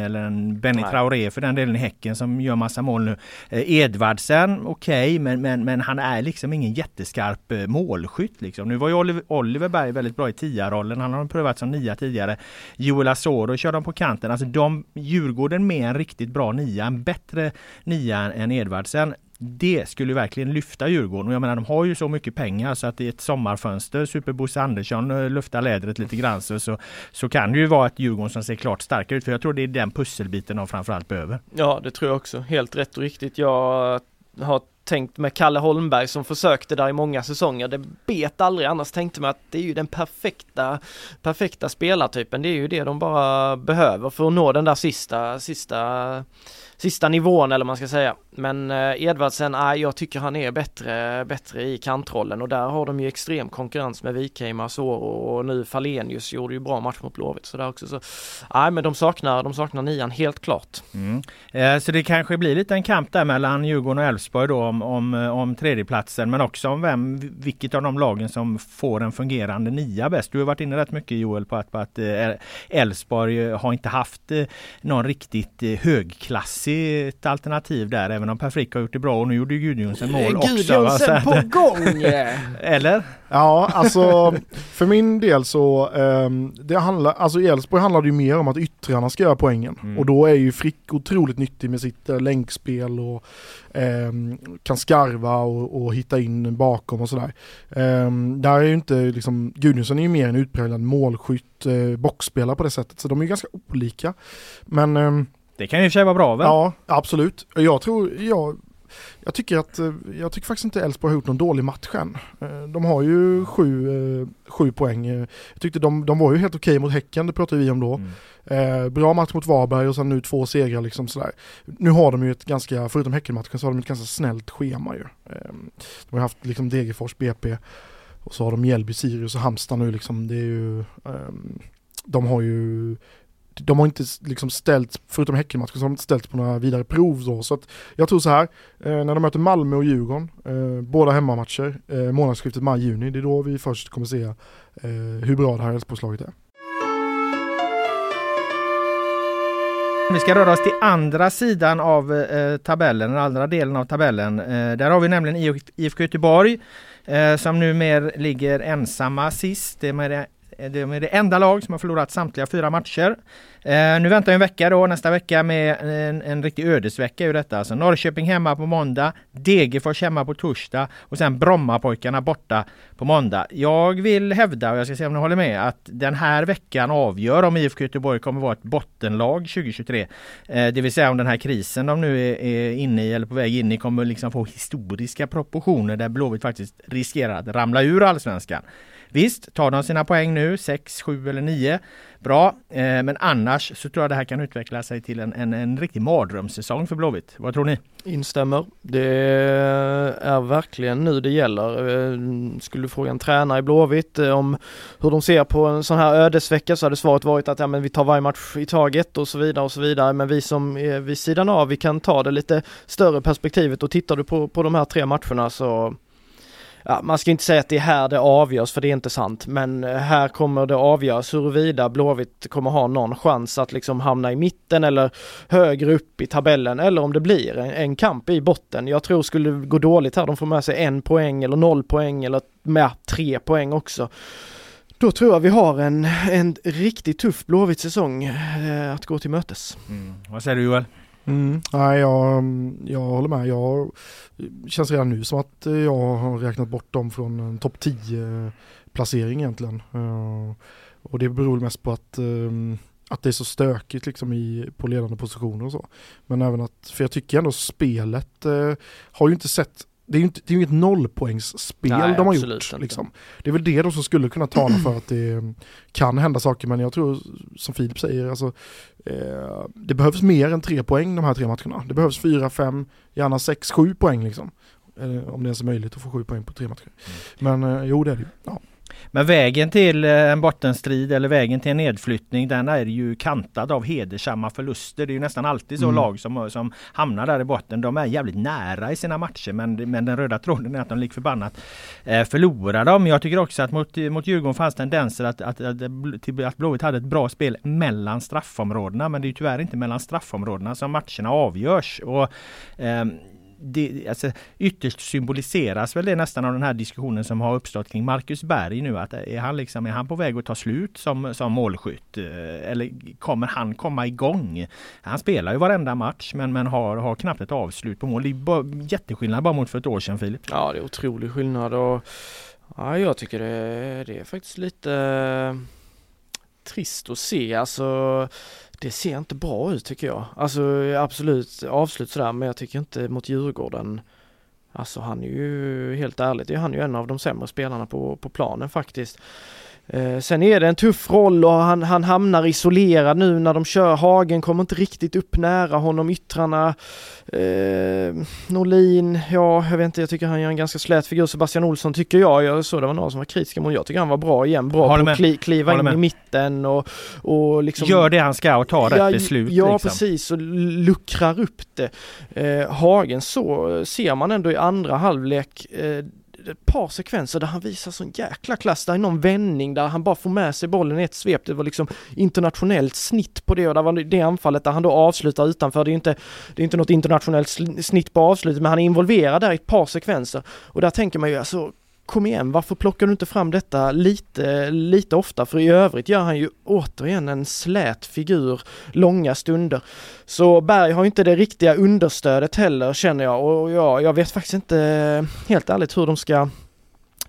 Speaker 1: eller en Benny Nej. Traoré för den delen i Häcken som gör massa mål nu. Eh, Edvardsen, okej, okay, men, men, men han är liksom ingen jätteskarp eh, målskytt liksom. Nu var ju Oliver, Oliver Berg väldigt bra i tia-rollen. Han har prövat som nia tidigare. Joel Asoro kör de på kanten. Alltså de de Djurgården med en riktigt bra nia, en bättre nia än Edvardsen. Det skulle verkligen lyfta Djurgården och jag menar de har ju så mycket pengar så att i ett sommarfönster, Super Bosse Andersson eh, luftar lädret lite grann så, så, så kan det ju vara ett Djurgården som ser klart starkare ut för jag tror det är den pusselbiten de framförallt behöver.
Speaker 2: Ja det tror jag också, helt rätt och riktigt. Jag har tänkt med Kalle Holmberg som försökte där i många säsonger. Det bet aldrig annars tänkte man att det är ju den perfekta, perfekta spelartypen. Det är ju det de bara behöver för att nå den där sista, sista sista nivån eller man ska säga. Men eh, Edvardsen, nej, jag tycker han är bättre, bättre i kantrollen och där har de ju extrem konkurrens med Wikheim, Asoro och nu Falenius gjorde ju bra match mot Blåvitt så där också. Så, nej, men de saknar, de saknar nian helt klart.
Speaker 1: Mm. Eh, så det kanske blir lite en kamp där mellan Djurgården och Elfsborg då om, om, eh, om tredjeplatsen men också om vem, vilket av de lagen som får en fungerande nia bäst. Du har varit inne rätt mycket Joel på att, på att eh, Elfsborg har inte haft eh, någon riktigt högklassig högklassig ett alternativ där även om Per Frick har gjort det bra och nu gjorde Gudjonsen mål också.
Speaker 2: Gudjonsen på gång!
Speaker 1: Eller?
Speaker 3: Ja, alltså för min del så, um, det handlar, alltså i Elfsborg handlar det ju mer om att yttrarna ska göra poängen. Mm. Och då är ju Frick otroligt nyttig med sitt uh, länkspel och um, kan skarva och, och, hitta in bakom och sådär. Um, där är ju inte liksom, Gudjonsen är ju mer en utpräglad målskytt, uh, boxspelare på det sättet. Så de är ganska olika. Men
Speaker 1: det kan ju i och för sig vara bra väl?
Speaker 3: Ja, absolut. Jag tror, jag, jag tycker att, eh, jag tycker faktiskt inte Elfsborg har gjort någon dålig match än. Eh, de har ju sju, eh, sju poäng. Jag tyckte de, de var ju helt okej mot Häcken, det pratade vi om då. Mm. bra match mot Varberg och sen nu två segrar liksom sådär. Nu har de ju ett ganska, förutom Häckenmatchen så har de ett ganska snällt schema ju. de har haft liksom Degerfors, BP och så har de Mjällby, Sirius och Halmstad nu liksom. Det är ju, de har ju de har inte liksom ställt, förutom Häckenmatchen, så har de inte ställt på några vidare prov då. Så att jag tror så här, eh, när de möter Malmö och Djurgården, eh, båda hemmamatcher, eh, månadsskiftet maj-juni, det är då vi först kommer se eh, hur bra det här Elfsborgslaget är.
Speaker 1: Vi ska röra oss till andra sidan av eh, tabellen, den andra delen av tabellen. Eh, där har vi nämligen IFK Göteborg eh, som numera ligger ensamma sist. Det är Eh, Eh, de är det enda lag som har förlorat samtliga fyra matcher. Eh, nu väntar en vecka då, nästa vecka med en, en riktig ödesvecka ur detta. Alltså Norrköping hemma på måndag, Degerfors hemma på torsdag och sen Brommapojkarna borta på måndag. Jag vill hävda, och jag ska se om ni håller med, att den här veckan avgör om IFK Göteborg kommer vara ett bottenlag 2023. Eh, det vill säga om den här krisen de nu är, är inne i eller på väg in i kommer liksom få historiska proportioner där Blåvitt faktiskt riskerar att ramla ur allsvenskan. Visst, tar de sina poäng nu, 6, 7 eller 9, bra. Eh, men annars så tror jag det här kan utveckla sig till en, en, en riktig mardrömssäsong för Blåvitt. Vad tror ni?
Speaker 2: Instämmer. Det är verkligen nu det gäller. Eh, skulle du fråga en tränare i Blåvitt eh, om hur de ser på en sån här ödesvecka så hade svaret varit att ja, men vi tar varje match i taget och så vidare och så vidare. Men vi som är vid sidan av, vi kan ta det lite större perspektivet och tittar du på, på de här tre matcherna så ja, man ska inte säga att det är här det avgörs för det är inte sant men eh, här kommer det avgöras huruvida Blåvitt kommer ha någon chans att liksom hamna i mitten eller högre upp i tabellen eller om det blir en, en kamp i botten. Jag tror skulle det gå dåligt här, de får med sig en poäng eller noll poäng eller med tre poäng också. Då tror jag vi har en, en riktigt tuff Blåvitt säsong eh, att gå till mötes.
Speaker 1: Mm. Vad säger du Joel?
Speaker 3: Mm, nej, jag, jag håller med. Jag känns redan nu som att jag har räknat bort dem från en topp 10 placering egentligen. Eh, och det beror mest på att, ehm, att det är så stökigt liksom i, på ledande positioner och så. Men även att, för jag tycker ändå spelet eh, har ju inte sett det är ju inte, det är inget nollpoängsspel Nej, de har gjort. Liksom. Det är väl det då som skulle kunna tala för att det kan hända saker, men jag tror som Filip säger, alltså, eh, det behövs mer än tre poäng de här tre matcherna. Det behövs fyra, fem, gärna sex, sju poäng liksom. Eh, om det ens är möjligt att få sju poäng på tre matcher. Mm. Men eh, jo, det är det ju. Ja.
Speaker 1: Men vägen till eh, en bottenstrid eller vägen till en nedflyttning den är ju kantad av hedersamma förluster. Det är ju nästan alltid så mm. lag som, som hamnar där i botten. De är jävligt nära i sina matcher men, men den röda tråden är att de lik förbannat eh, förlorar dem. Jag tycker också att mot, mot Djurgården fanns tendenser att, att, att, att Blåvitt hade ett bra spel mellan straffområdena men det är tyvärr inte mellan straffområdena som matcherna avgörs. Och, eh, det, alltså, ytterst symboliseras väl det nästan av den här diskussionen som har uppstått kring Marcus Berg nu. Att är han, liksom, är han på väg att ta slut som, som målskytt? Eh, eller kommer han komma igång? Han spelar ju varenda match men, men har, har knappt ett avslut på mål. Det är bara, jätteskillnad bara mot för ett år sedan Filip.
Speaker 2: Ja det är otrolig skillnad och ja, jag tycker det, det är faktiskt lite eh, trist att se. Alltså det ser inte bra ut tycker jag. Alltså absolut avslut sådär men jag tycker inte mot Djurgården Alltså han är ju helt ärligt, han är ju en av de sämre spelarna på, på planen faktiskt. Eh, sen är det en tuff roll och han, han hamnar isolerad nu när de kör. Hagen kommer inte riktigt upp nära honom, yttrarna. Eh, Norlin, ja jag vet inte, jag tycker han gör en ganska slät figur. Sebastian Olsson tycker jag, jag såg det var några som var kritiska mot, jag tycker han var bra igen. Bra på att kli, kliva Håller in i mitten och, och liksom...
Speaker 1: Gör det han ska och tar rätt beslut.
Speaker 2: Ja liksom. precis, och luckrar upp det. Eh, Hagen så ser man ändå i andra halvlek eh, ett par sekvenser där han visar sån jäkla klass, där är någon vändning där han bara får med sig bollen i ett svep, det var liksom internationellt snitt på det och där var det anfallet där han då avslutar utanför, det är inte, det är inte något internationellt snitt på avslutet men han är involverad där i ett par sekvenser. Och där tänker man ju alltså kom igen, varför plockar du inte fram detta lite, lite ofta? För i övrigt gör han ju återigen en slät figur långa stunder. Så Berg har inte det riktiga understödet heller känner jag och ja, jag vet faktiskt inte eh, helt ärligt hur de ska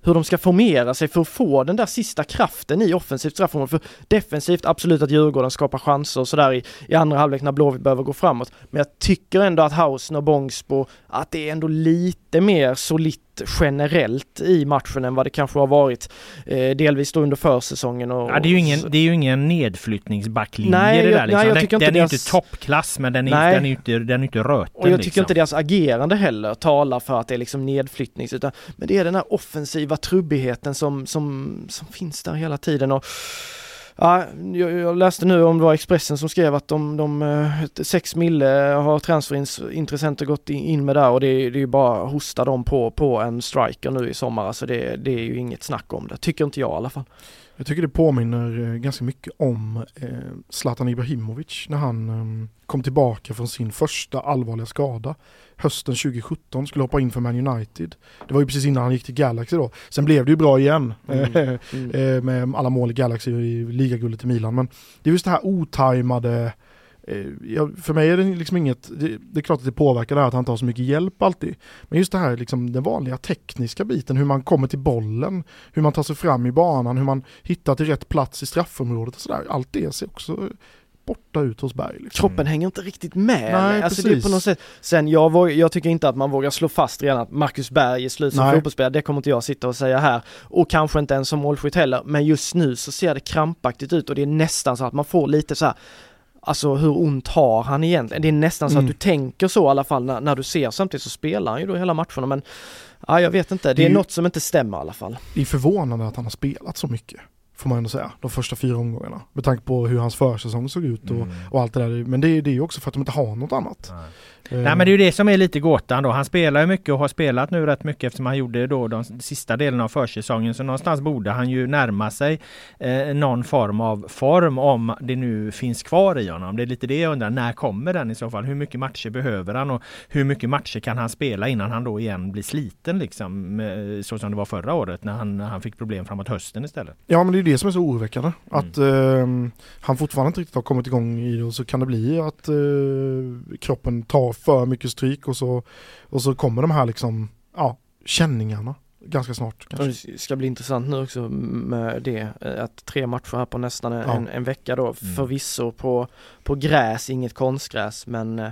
Speaker 2: hur de ska formera sig för att få den där sista kraften i offensivt straffområde. För defensivt, absolut att Djurgården skapar chanser och sådär i, i andra halvlek när Blåvitt behöver gå framåt. Men jag tycker ändå att Hausen och Bångsbo, att det är ändå lite mer solitt generellt i matchen än vad det kanske har varit eh, delvis då under försäsongen. Och,
Speaker 1: ja, det, är ju ingen, det är ju ingen nedflyttningsbacklinje nej, det där liksom. Nej, jag tycker den, inte den deras... är inte toppklass men den är, nej. den är inte, den är inte röten.
Speaker 2: Och jag tycker liksom. inte deras agerande heller talar för att det är liksom nedflyttnings utan men det är den här offensiva trubbigheten som, som, som finns där hela tiden. Och, Ja, jag, jag, läste nu om det var Expressen som skrev att de, de eh, sex mille har transferintressenter gått in med där och det, det är ju bara att hosta dem på, på en striker nu i sommar. Alltså det, det är ju inget snack om det, tycker inte jag i alla fall.
Speaker 3: Jag tycker det påminner eh, ganska mycket om eh, Zlatan Ibrahimovic när han ehm, kom tillbaka från sin första allvarliga skada hösten 2017 skulle hoppa in för Man United. Det var ju precis innan han gick till Galaxy då. Sen blev det ju bra igen mm. Mm. med alla mål i Galaxy och i ligaguldet i Milan. Men det är just det här otajmade Eh, ja, för mig är det liksom inget, det, det, är klart att det påverkar det här att han har så mycket hjälp alltid. Men just det här liksom den vanliga tekniska biten, hur man kommer till bollen, hur man tar sig fram i banan, hur man hittar till rätt plats i straffområdet och sådär. Allt det ser också borta ut hos Berg. Liksom.
Speaker 2: Kroppen hänger inte riktigt med.
Speaker 3: Nej,
Speaker 2: alltså det är på
Speaker 3: precis.
Speaker 2: något sätt. Sen jag, våg, jag tycker inte att man vågar slå fast redan att Marcus Berg är slut som fotbollsspelare. Det kommer inte jag sitta och säga här. Och kanske inte ens som målskytt heller. Men just nu så ser det krampaktigt ut och det är nästan så att man får lite så här Alltså hur ont har han egentligen? Det är nästan så
Speaker 3: Mm.
Speaker 2: att du tänker så i alla fall när, när du ser samtidigt så spelar han ju då hela matcherna men Ja jag vet inte, det,
Speaker 3: Det är ju-
Speaker 2: något som inte stämmer i alla fall.
Speaker 3: Det är förvånande att han har spelat så mycket. Får man ändå säga, de första fyra omgångarna. Med tanke på hur hans försäsong såg ut och,
Speaker 1: Mm.
Speaker 3: och allt det där. Men det, är- det är ju också för att de inte har något annat. Eh,
Speaker 1: Nej men det är ju det som är lite gåtan då. Han spelar ju mycket och har spelat nu rätt mycket eftersom han gjorde då de sista delen av försäsongen. Så någonstans borde han ju närma sig eh, någon form av form om det nu finns kvar i honom. Det är lite det jag undrar. När kommer den i så fall? Hur mycket matcher behöver han och hur mycket matcher kan han spela innan han då igen blir sliten liksom? eh, Så som det var förra året när han, han fick problem framåt hösten istället.
Speaker 3: Ja men det är det som är så oroväckande.
Speaker 1: Mm.
Speaker 3: Att eh, han fortfarande inte riktigt har kommit igång i det och så kan det bli att eh, kroppen tar för mycket stryk och så, och så kommer de här liksom, ja, känningarna ganska snart. Kanske.
Speaker 2: Det ska bli intressant nu också med det, eh, att tre matcher här på nästan en,
Speaker 3: Ja.
Speaker 2: en, en vecka då.
Speaker 1: Mm.
Speaker 2: Förvisso på, på gräs, inget konstgräs men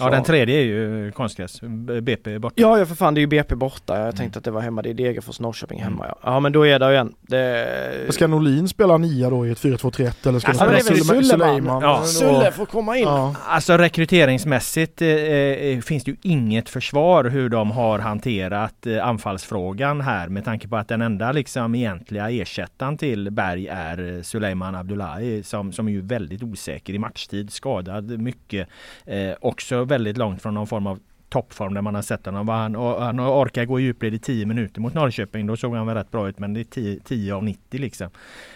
Speaker 1: Ja den tredje är ju konstgräs. BP är borta.
Speaker 2: Ja, ja för fan det är ju BP borta. Jag
Speaker 1: Mm.
Speaker 2: tänkte att det var hemma. Det är Degerfors, Norrköping hemma
Speaker 1: Mm.
Speaker 2: ja. Ja men då är det igen. Det...
Speaker 3: Ska Norlin spela nia då i ett 4-2-3-1 eller ska
Speaker 1: Alltså, är
Speaker 3: spela
Speaker 1: väl
Speaker 3: Suleiman?
Speaker 1: Ja.
Speaker 2: Sulle får komma in.
Speaker 3: Ja.
Speaker 1: Alltså rekryteringsmässigt eh, eh, finns det ju inget försvar hur de har hanterat eh, anfallsfrågan här med tanke på att den enda liksom egentliga ersättaren till Berg är eh, Suleiman Abdullahi som, som är ju väldigt osäker i matchtid, skadad mycket. Eh, också väldigt långt från någon form av toppform där man har sett honom. Han, och, han orkar gå i djupled i 10 minuter mot Norrköping. Då såg han väl rätt bra ut men det är 10, 10 av 90 liksom.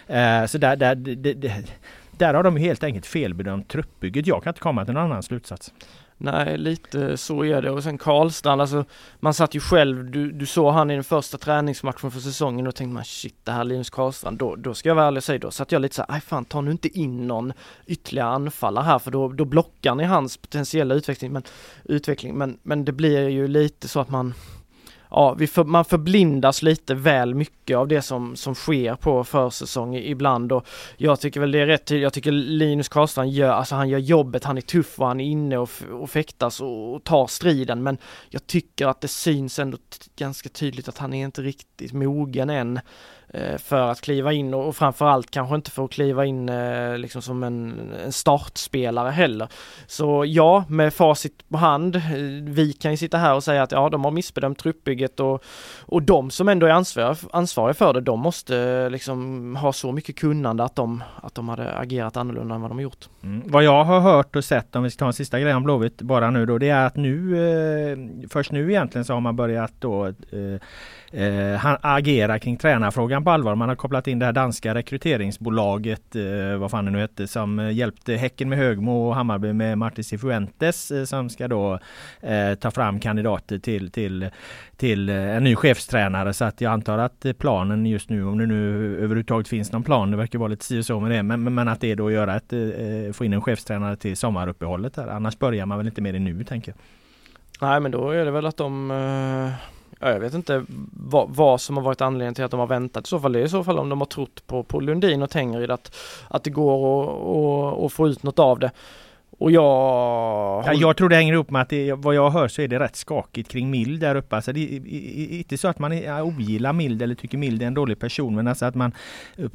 Speaker 1: Eh, så där, där, det, det, där har de helt enkelt felbedömt truppbygget. Jag kan inte komma till någon annan slutsats.
Speaker 2: Nej, lite så är det. Och sen Karlstrand, alltså man satt ju själv, du, du såg han i den första träningsmatchen för säsongen och tänkte man shit det här är Linus Karlstrand, då, då ska jag vara ärlig och säga, då satt jag lite så här, aj fan ta nu inte in någon ytterligare anfallare här för då, då blockar ni hans potentiella utveckling. Men, utveckling. Men, men det blir ju lite så att man Ja, vi för, man förblindas lite väl mycket av det som, som sker på försäsong ibland och jag tycker väl det är rätt tydligt. Jag tycker Linus Karlstrand gör, alltså han gör jobbet, han är tuff och han är inne och, och fäktas och, och tar striden men jag tycker att det syns ändå ganska tydligt att han är inte riktigt mogen än Eh, för att kliva in och, framförallt kanske inte för att kliva in eh, liksom som en, en startspelare heller. Så ja, med facit på hand, eh, vi kan ju sitta här och säga att ja, de har missbedömt truppbygget och, och de som ändå är ansvariga, ansvariga för det, de måste liksom ha så mycket kunnande att de, att de hade agerat annorlunda än vad de har gjort.
Speaker 1: Mm. Vad jag har hört och sett, om vi ska ta en sista grej om Blåvitt bara nu då, det är att nu, först nu egentligen så har man börjat då eh, han- agera kring tränarfrågan på allvar. Man har kopplat in det här danska rekryteringsbolaget, eh, vad fan det nu hette, som hjälpte Häcken med Högmo och Hammarby med Martin Cifuentes eh, som ska då eh, ta fram kandidater till, till, till eh, en ny chefstränare. Så att jag antar att planen just nu, om det nu överhuvudtaget finns någon plan, det verkar vara lite si och så med det, men, men- men att det är då att göra ett, eh, få in en chefstränare till sommaruppehållet här. Annars börjar man väl inte med det nu tänker jag.
Speaker 2: Nej men då är det väl att de eh, Ja, jag vet inte vad, vad som har varit anledningen till att de har väntat i så fall. Det är i så fall om de har trott på, på Lundin och Tengryd att, att det går att- att få ut något av det. Och jag...
Speaker 1: Ja, jag tror det hänger ihop med att det, vad jag hör så är det rätt skakigt kring Mild där uppe. Alltså det är inte så att man ogillar Mild eller tycker Mild är en dålig person men alltså att man eh,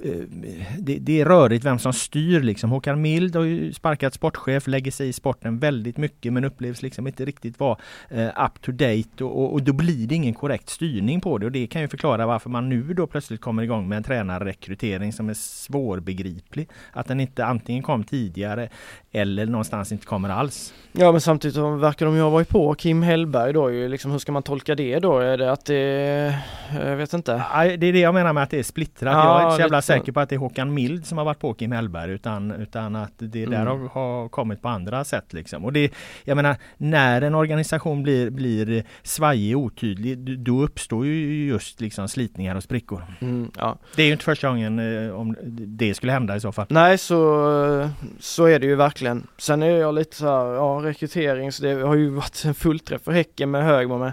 Speaker 1: det, det är rörigt vem som styr liksom. Håkan Mild har ju sparkat sportchef, lägger sig i sporten väldigt mycket men upplevs liksom inte riktigt vara eh, up to date och, och, och då blir det ingen korrekt styrning på det och det kan ju förklara varför man nu då plötsligt kommer igång med en tränarrekrytering som är svårbegriplig. Att den inte antingen kom tidigare eller någonstans inte kommer alls.
Speaker 2: Ja men samtidigt verkar de ju ha varit på Kim Hellberg då ju liksom hur ska man tolka det då? Är det att det, jag vet inte.
Speaker 1: Nej, Det är det jag menar med att det är splittrat.
Speaker 2: Ja,
Speaker 1: jag är inte så jävla
Speaker 2: lite
Speaker 1: säker på att det är Håkan Mild som har varit på Kim Hellberg utan, utan att det där
Speaker 2: Mm.
Speaker 1: har, kommit på andra sätt. Liksom. Och det, jag menar, när en organisation blir, blir svajig och otydlig då uppstår ju just liksom slitningar och sprickor.
Speaker 2: Mm, ja.
Speaker 1: Det är ju inte första gången eh, om det skulle hända i så fall.
Speaker 2: Nej så, så är det ju verkligen. Sen är jag lite så här, ja rekrytering så det har ju varit en fullträff för Häcken med Högmo men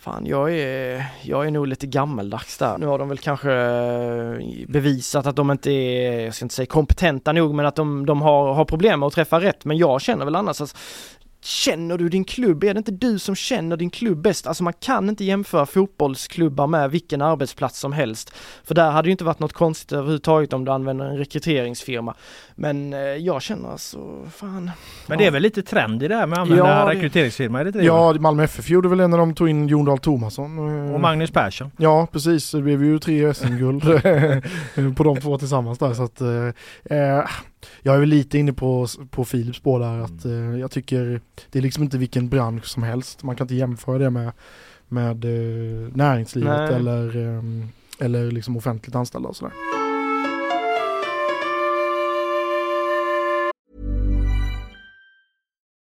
Speaker 2: Fan, jag är, jag är nog lite gammeldags där. Nu har de väl kanske eh, bevisat att de inte är, jag ska inte säga kompetenta nog, men att de, de har, har problem med att träffa rätt. Men jag känner väl annars att Känner du din klubb? Är det inte du som känner din klubb bäst? Alltså man kan inte jämföra fotbollsklubbar med vilken arbetsplats som helst. För där hade det ju inte varit något konstigt överhuvudtaget om du använder en rekryteringsfirma. Men eh, jag känner alltså, fan.
Speaker 1: Men det är väl lite trend i det här med att använda
Speaker 3: Ja, det-
Speaker 1: rekryteringsfirma? Är det det?
Speaker 3: Ja, Malmö FF gjorde väl det när de tog in Jon Dahl Tomasson. eh,
Speaker 1: Och Magnus Persson.
Speaker 3: Ja, precis. Det blev ju tre SM-guld på de två tillsammans där. Så att, eh, eh, jag är väl lite inne på, på Philips spår där. Att, eh, jag tycker det är liksom inte vilken bransch som helst. Man kan inte jämföra det med, med eh, näringslivet
Speaker 2: Nej.
Speaker 3: eller, eh, eller liksom offentligt anställda och sådär.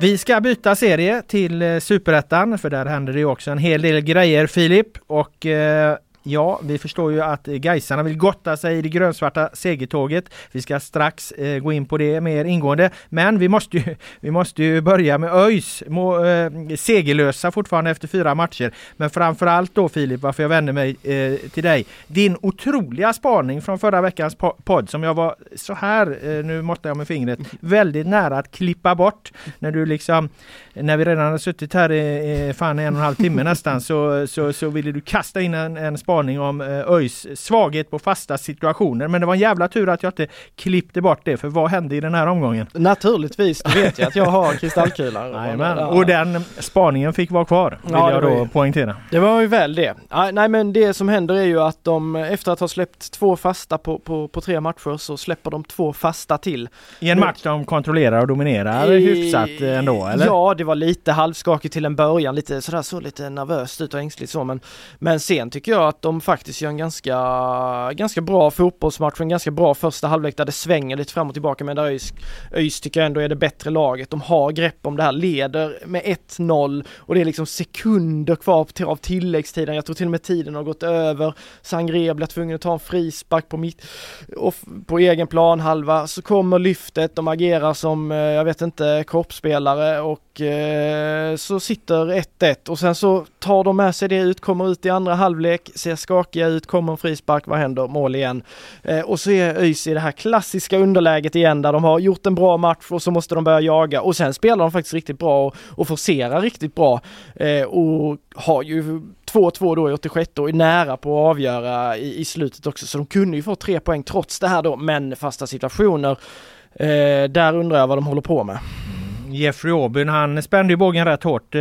Speaker 1: Vi ska byta serie till eh, Superettan för där händer det ju också en hel del grejer Filip. Och eh, Ja, vi förstår ju att Gaisarna vill gotta sig i det grönsvarta segertåget. Vi ska strax eh, gå in på det mer ingående. Men vi måste ju, vi måste ju börja med ÖIS. Må, eh, segerlösa fortfarande efter fyra matcher. Men framförallt då Filip, varför jag vänder mig eh, till dig. Din otroliga spaning från förra veckans po- podd som jag var så här, eh, nu måttar jag med fingret, väldigt nära att klippa bort. När du liksom, när vi redan har suttit här i, i fan en och en halv timme nästan så, så, så ville du kasta in en, en spaning om eh, ÖIS svaghet på fasta situationer. Men det var en jävla tur att jag inte klippte bort det, för vad hände i den här omgången?
Speaker 2: Naturligtvis, du vet jag att jag har kristallkulan.
Speaker 1: Jajamän. Och den spaningen fick vara kvar, vill
Speaker 2: Ja,
Speaker 1: jag då
Speaker 2: ju-
Speaker 1: poängtera.
Speaker 2: Det var ju väl det. Nej men det som händer är ju att de efter att ha släppt två fasta på, på, på tre matcher så släpper de två fasta till.
Speaker 1: I en match de kontrollerar och dominerar hyfsat eh, ändå, eller?
Speaker 2: Ja, det var lite halvskakigt till en början, lite sådär så lite nervöst ut och ängsligt så men Men sen tycker jag att de faktiskt gör en ganska, ganska bra fotbollsmatch, en ganska bra första halvlek där det svänger lite fram och tillbaka men där ÖIS, ÖIS tycker jag ändå är det bättre laget. De har grepp om det här, leder med 1-0 och det är liksom sekunder kvar till, av tilläggstiden. Jag tror till och med tiden har gått över. Sangre blir tvungen att ta en frispark på mitt, och på egen planhalva. Så kommer lyftet, de agerar som, eh, jag vet inte, korpspelare och eh, så sitter 1-1 och sen så tar de med sig det ut, kommer ut i andra halvlek, ser skakiga ut, kommer en frispark, vad händer? Mål igen. Eh, och så är ÖIS i det här klassiska underläget igen där de har gjort en bra match och så måste de börja jaga och sen spelar de faktiskt riktigt bra och, och forcerar riktigt bra eh, och har ju 2-2 då i 86 och är nära på att avgöra i, i slutet också så de kunde ju få tre poäng trots det här då men fasta situationer eh, där undrar jag vad de håller på med.
Speaker 1: Jeffrey Aubyn han spände ju bågen rätt hårt eh,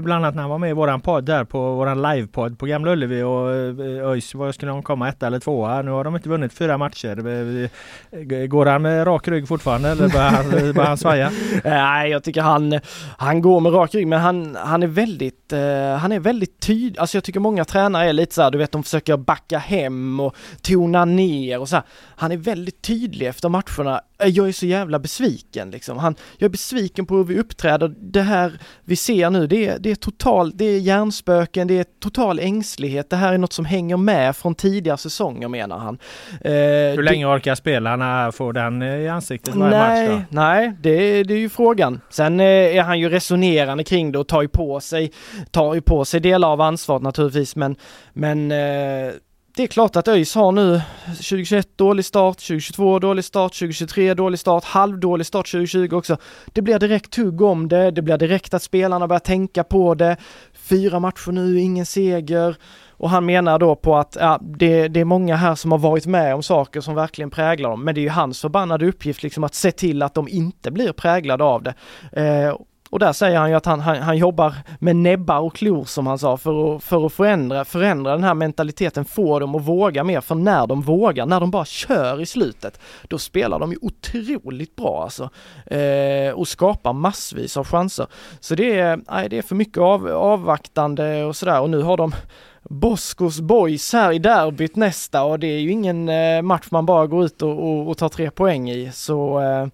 Speaker 1: bland annat när han var med i våran podd där på våran livepodd på Gamla Ullevi och eh, ÖIS, vad skulle de komma etta eller tvåa? Nu har de inte vunnit fyra matcher. Eh, går han med rak rygg fortfarande eller börjar han, börjar han svaja?
Speaker 2: Nej, jag tycker han, han går med rak rygg men han, han är väldigt, han är väldigt tydlig, alltså jag tycker många tränare är lite så här, du vet de försöker backa hem och tona ner och så här. Han är väldigt tydlig efter matcherna. Jag är så jävla besviken liksom. Han, jag är besviken tecken på hur vi uppträder. Det här vi ser nu, det är, det är total, det är hjärnspöken, det är total ängslighet. Det här är något som hänger med från tidigare säsonger menar han.
Speaker 1: Eh, hur länge det, orkar spelarna få den i ansiktet varje
Speaker 2: nej,
Speaker 1: match
Speaker 2: då? Nej, det, det är ju frågan. Sen eh, är han ju resonerande kring det och tar ju på sig, tar ju på sig delar av ansvaret naturligtvis men, men eh, det är klart att ÖIS har nu 2021 dålig start, 2022 dålig start, 2023 dålig start, halvdålig start 2020 också. Det blir direkt tugg om det, det blir direkt att spelarna börjar tänka på det. Fyra matcher nu, ingen seger. Och han menar då på att ja, det, det, är många här som har varit med om saker som verkligen präglar dem. Men det är ju hans förbannade uppgift liksom att se till att de inte blir präglade av det. Eh, och där säger han ju att han, han, han jobbar med näbbar och klor som han sa för att, för att förändra, förändra den här mentaliteten, få dem att våga mer. För när de vågar, när de bara kör i slutet, då spelar de ju otroligt bra alltså. Eh, och skapar massvis av chanser. Så det är, nej, det är för mycket av, avvaktande och sådär och nu har de Boskos Boys här i derbyt nästa och det är ju ingen eh, match man bara går ut och, och, och tar tre poäng i. Så eh,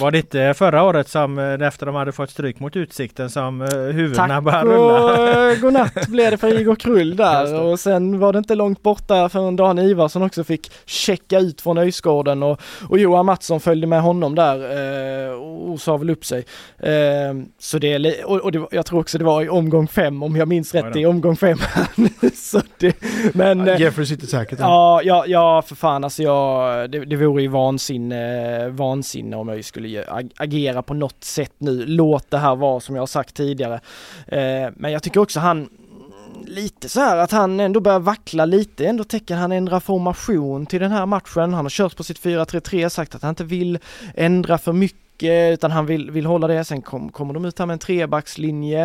Speaker 1: var det inte förra året som eh, efter de hade fått stryk mot Utsikten som eh, huvudena började rulla?
Speaker 2: Tack och godnatt blev det för Igor Krull där och sen var det inte långt borta förrän Dan Ivarsson också fick checka ut från Öjsgården och, och Johan Mattsson följde med honom där eh, och sa väl upp sig. Eh, så det, och, och det, jag tror också det var i omgång fem om jag minns rätt i omgång fem. så det, men,
Speaker 3: ja, Jeffrey sitter säkert
Speaker 2: Ja, ja, ja för fan alltså jag, det, det vore ju vansinne, vansinne om jag skulle skulle agera på något sätt nu. Låt det här vara som jag har sagt tidigare. Eh, men jag tycker också han lite så här att han ändå börjar vackla lite, ändå tecken han ändrar formation till den här matchen. Han har kört på sitt 4-3-3, sagt att han inte vill ändra för mycket utan han vill, vill hålla det. Sen kom, kommer de ut här med en trebackslinje.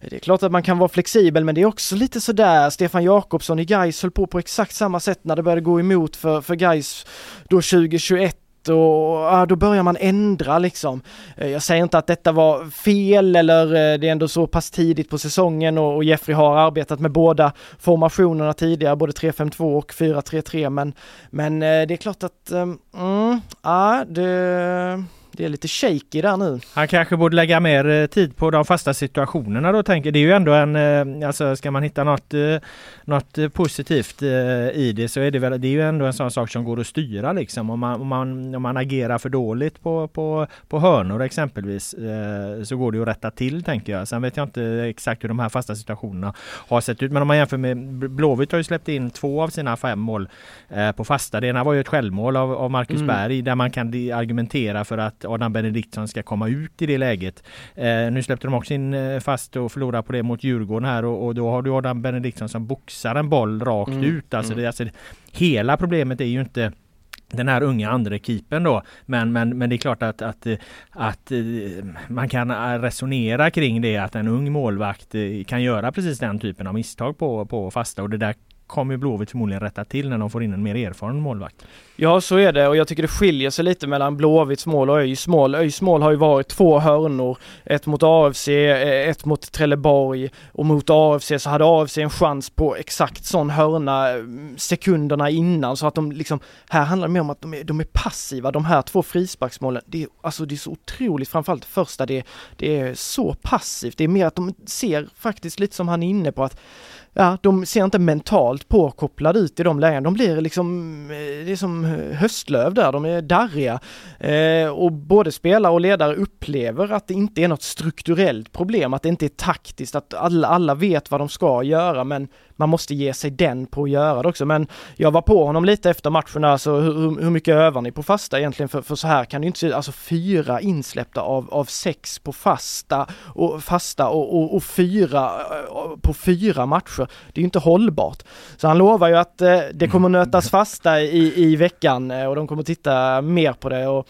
Speaker 2: Eh, det är klart att man kan vara flexibel men det är också lite sådär, Stefan Jakobsson i Gais höll på på exakt samma sätt när det började gå emot för, för Gais då 2021 och ah, då börjar man ändra liksom. Eh, jag säger inte att detta var fel eller eh, det är ändå så pass tidigt på säsongen och, och Jeffrey har arbetat med båda formationerna tidigare, både 3-5-2 och 4-3-3 men, men eh, det är klart att, ehm, mm, ja det det är lite shaky där nu.
Speaker 1: Han kanske borde lägga mer eh, tid på de fasta situationerna då tänker Det är ju ändå en, eh, alltså ska man hitta något, eh, något positivt i det så är det väl, det är ju ändå en sån sak som går att styra liksom. Om man, om man, om man agerar för dåligt på, på, på hörnor exempelvis så går det att rätta till tänker jag. Sen vet jag inte exakt hur de här fasta situationerna har sett ut. Men om man jämför med Blåvitt har ju släppt in två av sina fem mål på fasta. Det ena var ju ett självmål av, av Marcus mm. Berg där man kan argumentera för att Adam Benediktsson ska komma ut i det läget. Eh, nu släppte de också in eh, fast och förlorade på det mot Djurgården här och, och då har du Adam Benediktsson som boxar en boll rakt mm. ut. Alltså, mm. det, alltså, hela problemet är ju inte den här unga andra keepern då. Men, men, men det är klart att, att, att eh, man kan resonera kring det att en ung målvakt kan göra precis den typen av misstag på, på fasta och det där kommer Blåvitt förmodligen rätta till när de får in en mer erfaren målvakt.
Speaker 2: Ja, så är det och jag tycker det skiljer sig lite mellan Blåvitts mål och ÖIS mål. ÖIS mål har ju varit två hörnor, ett mot AFC, eh, ett mot Trelleborg och mot AFC så hade AFC en chans på exakt sån hörna mm, sekunderna innan så att de liksom, här handlar det mer om att de är, de är passiva, de här två frisparksmålen. Det är, alltså det är så otroligt, framförallt det första, det, det är så passivt. Det är mer att de ser faktiskt lite som han är inne på att ja, de ser inte mentalt påkopplade ut i de lägena. De blir liksom, eh, det är som höstlöv där, de är darriga. Eh, och både spelare och ledare upplever att det inte är något strukturellt problem, att det inte är taktiskt, att alla, alla vet vad de ska göra, men man måste ge sig den på att göra det också. Men jag var på honom lite efter matchen, alltså hur, hur mycket övar ni på fasta egentligen? För, för så här kan det inte se alltså fyra insläppta av, av sex på fasta och fasta och, och, och fyra eh, på fyra matcher. Det är ju inte hållbart. Så han lovar ju att eh, det kommer nötas fasta i, i veckan eh, och de kommer titta mer på det. Och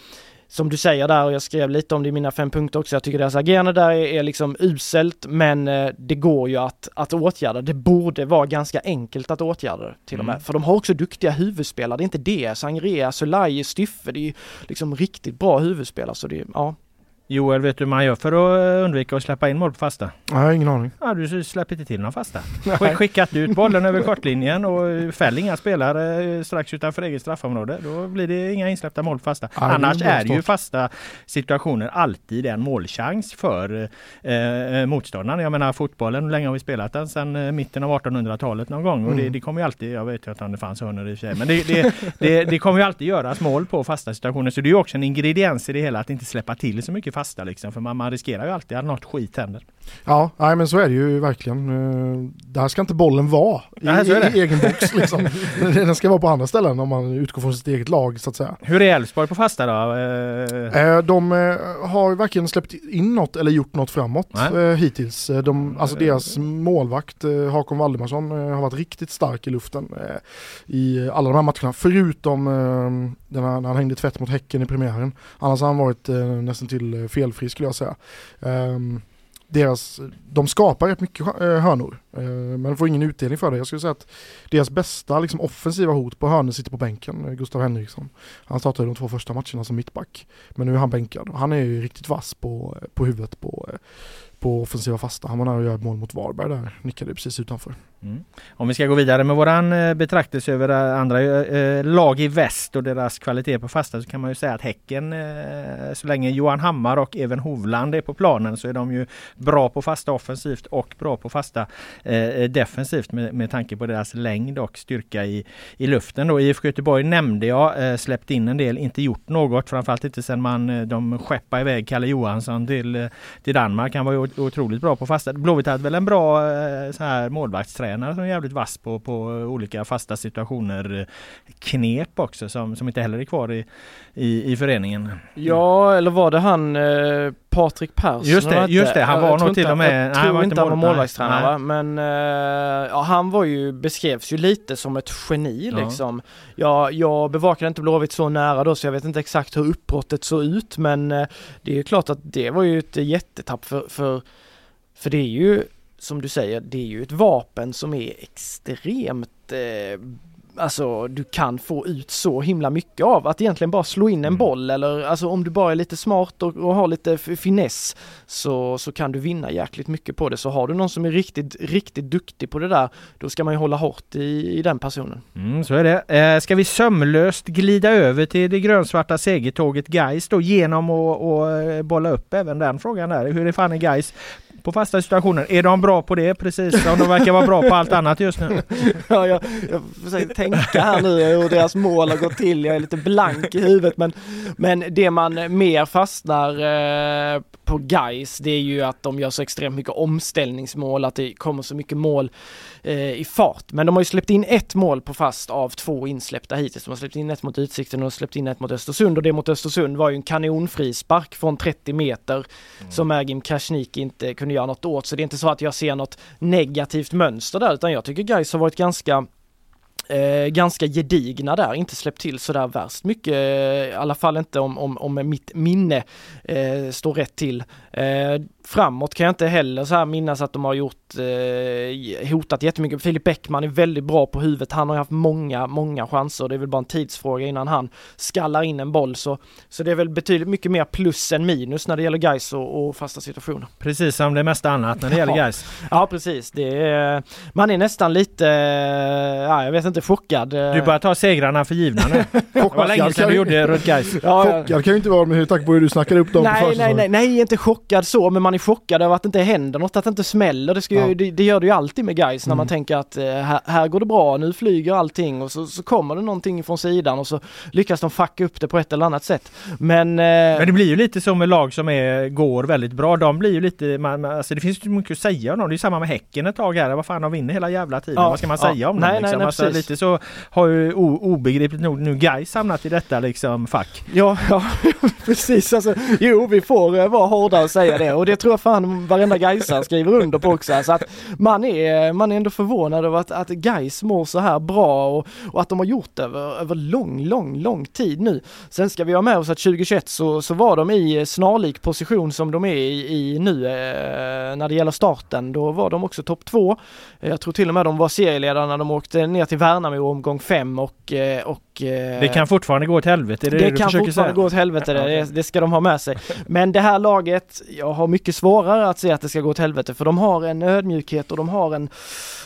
Speaker 2: som du säger där, och jag skrev lite om det i mina fem punkter också, jag tycker deras agerande där är, är liksom uselt, men eh, det går ju att, att åtgärda. Det borde vara ganska enkelt att åtgärda det till och med. Mm. För de har också duktiga huvudspelare, det är inte det. Sangria, Solai, Styffe, det är ju liksom riktigt bra huvudspelare, så det, ja.
Speaker 1: Joel, vet du hur man gör för att eh, undvika att släppa in mål på fasta?
Speaker 3: Jag har ingen aning.
Speaker 1: Ja, du släpper inte till någon fasta.
Speaker 3: Nej.
Speaker 1: Skickat ut bollen över kortlinjen och fäll inga spelare eh, strax utanför eget straffområde. Då blir det inga insläppta mål på fasta.
Speaker 3: Det är
Speaker 1: Annars är ju
Speaker 3: start.
Speaker 1: fasta situationer alltid en målchans för eh, motståndaren. Jag menar fotbollen, hur länge har vi spelat den? Sedan eh, mitten av 1800-talet någon gång. Och det,
Speaker 3: Mm.
Speaker 1: det kommer ju alltid, jag vet ju om det fanns hörnor i och för sig, men det, det, det, det kommer ju alltid göras mål på fasta situationer. Så det är ju också en ingrediens i det hela att inte släppa till så mycket fasta liksom. För man, man riskerar ju alltid att något skit händer.
Speaker 3: Ja, nej, men så är det ju verkligen. Eh, Där ska inte bollen vara i,
Speaker 1: Nej, det.
Speaker 3: i egen box liksom. Den ska vara på andra ställen om man utgår från sitt eget lag så att säga.
Speaker 1: Hur är Elfsborg på fasta då? Eh,
Speaker 3: Eh, De har varken släppt in något eller gjort något framåt
Speaker 1: Nej.
Speaker 3: hittills. De, alltså deras målvakt Hakon Valdemarsson har varit riktigt stark i luften i alla de här matcherna. Förutom den här, när han hängde tvätt mot Häcken i premiären. Annars har han varit nästan till felfri skulle jag säga. Ehm, deras, de skapar rätt mycket hörnor eh, eh, men får ingen utdelning för det. Jag skulle säga att deras bästa liksom, offensiva hot på hörnor sitter på bänken, eh, Gustav Henriksson. Han startade de två första matcherna som mittback. Men nu är han bänkad. Han är ju riktigt vass på, eh, på huvudet på, på offensiva fasta. Han var nära att göra ett mål mot Varberg där, nickade precis utanför.
Speaker 1: Mm. Om vi ska gå vidare med våran eh, betraktelse över eh, andra eh, eh, lag i väst och deras kvalitet på fasta så kan man ju säga att Häcken, eh, så länge Johan Hammar och Even Hovland är på planen så är de ju bra på fasta offensivt och bra på fasta eh, defensivt med, med tanke på deras längd och styrka i, i luften. Då. IFK Göteborg nämnde jag, eh, släppt in en del, inte gjort något, framförallt inte sedan man, de skeppade iväg Kalle Johansson till, till Danmark. Han var ju otroligt bra på fasta. Blåvitt hade väl en bra eh, så här målvaktstränare som är jävligt vass på, på olika fasta situationer. eh, Knep också som, som inte heller är kvar i, i, i föreningen.
Speaker 2: Ja, eller var det han eh, Patrik Persson?
Speaker 1: Just det, just det, han
Speaker 2: Jag
Speaker 1: var
Speaker 2: tror
Speaker 1: nog till och med-
Speaker 2: Jag tror
Speaker 1: var
Speaker 2: inte han var
Speaker 1: mål-
Speaker 2: målvaktstränare va? Men eh, ja, han var ju, beskrevs ju lite som ett geni
Speaker 1: Ja.
Speaker 2: liksom. Jag, jag bevakade inte Blåvitt så nära då så jag vet inte exakt hur uppbrottet såg ut men eh, det är ju klart att det var ju ett jättetapp för, för, för det är ju som du säger, det är ju ett vapen som är extremt eh, Alltså du kan få ut så himla mycket av att egentligen bara slå in en
Speaker 1: Mm.
Speaker 2: boll eller alltså om du bara är lite smart och, och har lite finess så, så kan du vinna jäkligt mycket på det. Så har du någon som är riktigt, riktigt duktig på det där då ska man ju hålla hårt i, i den personen.
Speaker 1: Mm, så är det. Eh, ska vi sömlöst glida över till det grönsvarta segertåget Gais då genom att eh, bolla upp även den frågan där. Hur är fan är Gais på fasta situationer? Är de bra på det precis som de verkar vara bra på allt annat just nu?
Speaker 2: Ja, jag, jag försöker tänka här nu hur deras mål har gått till. Jag är lite blank i huvudet men, men det man mer fastnar eh, på guys det är ju att de gör så extremt mycket omställningsmål, att det kommer så mycket mål eh, i fart. Men de har ju släppt in ett mål på fast av två insläppta hittills. De har släppt in ett mot Utsikten och släppt in ett mot Östersund och det mot Östersund var ju en kanonfrispark från 30 meter som Ergim Krasniqi inte kunde göra något åt. Så det är inte så att jag ser något negativt mönster där utan jag tycker guys har varit ganska Eh, ganska gedigna där, inte släppt till sådär värst mycket, eh, i alla fall inte om, om, om mitt minne eh, står rätt till. Eh, Eh, framåt kan jag inte heller så här minnas att de har gjort, eh, hotat jättemycket. Filip Bäckman är väldigt bra på huvudet, han har haft många, många chanser. Det är väl bara en tidsfråga innan han skallar in en boll så, så det är väl betydligt mycket mer plus än minus när det gäller guys och, och fasta situationer.
Speaker 1: Precis som det mesta annat när det gäller
Speaker 2: Ja.
Speaker 1: Gais.
Speaker 2: Ja precis, det är, man är nästan lite, ja jag vet inte, chockad.
Speaker 1: Du bara tar segrarna för givna nu. Det var länge sedan du gjorde runt Gais.
Speaker 2: Ja.
Speaker 3: Chockad kan ju inte vara med tanke på hur du snackar upp dem på
Speaker 2: Nej, nej,
Speaker 3: försäsongen.
Speaker 2: nej, nej, inte chockad så, men man är chockad över att det inte händer något, att det inte smäller. Det, ska ju,
Speaker 3: Ja.
Speaker 2: det, det gör det ju alltid med guys när man
Speaker 3: Mm.
Speaker 2: tänker att eh, här, här går det bra, nu flyger allting och så, så kommer det någonting från sidan och så lyckas de fucka upp det på ett eller annat sätt. Men... eh,
Speaker 1: Men det blir ju lite som med lag som är, går väldigt bra. De blir ju lite, man, man- alltså det finns ju mycket att säga om dem. Det är samma med Häcken ett tag här. Vad fan, de vinner hela jävla tiden.
Speaker 2: Ja,
Speaker 1: Vad ska man
Speaker 2: ja.
Speaker 1: säga om
Speaker 2: Nej,
Speaker 1: dem?
Speaker 2: nej,
Speaker 1: Liksom?
Speaker 2: nej,
Speaker 1: alltså,
Speaker 2: precis.
Speaker 1: lite så har ju o, obegripligt nog nu Gais hamnat i detta liksom fack.
Speaker 2: Ja, ja precis alltså. Jo, vi får eh, vara hårda och säga det och det tror jag fan varenda Gaisare skriver under på också. Så att man är, man är ändå förvånad över att, att Gais mår så här bra och, och att de har gjort det över, över lång, lång, lång tid nu. Sen ska vi ha med oss att 2021 så, så var de i snarlik position som de är i, i nu eh, när det gäller starten. Då var de också topp två. Jag tror till och med de var serieledare när de åkte ner till Värnamo omgång fem och, eh, och eh,
Speaker 1: Det kan fortfarande gå åt helvete, det,
Speaker 2: det,
Speaker 1: det du
Speaker 2: kan fortfarande
Speaker 1: säga.
Speaker 2: gå åt helvete, det, det ska de ha med sig. Men det här laget, jag har mycket svårare att se att det ska gå åt helvete för de har en ödmjukhet och de har en,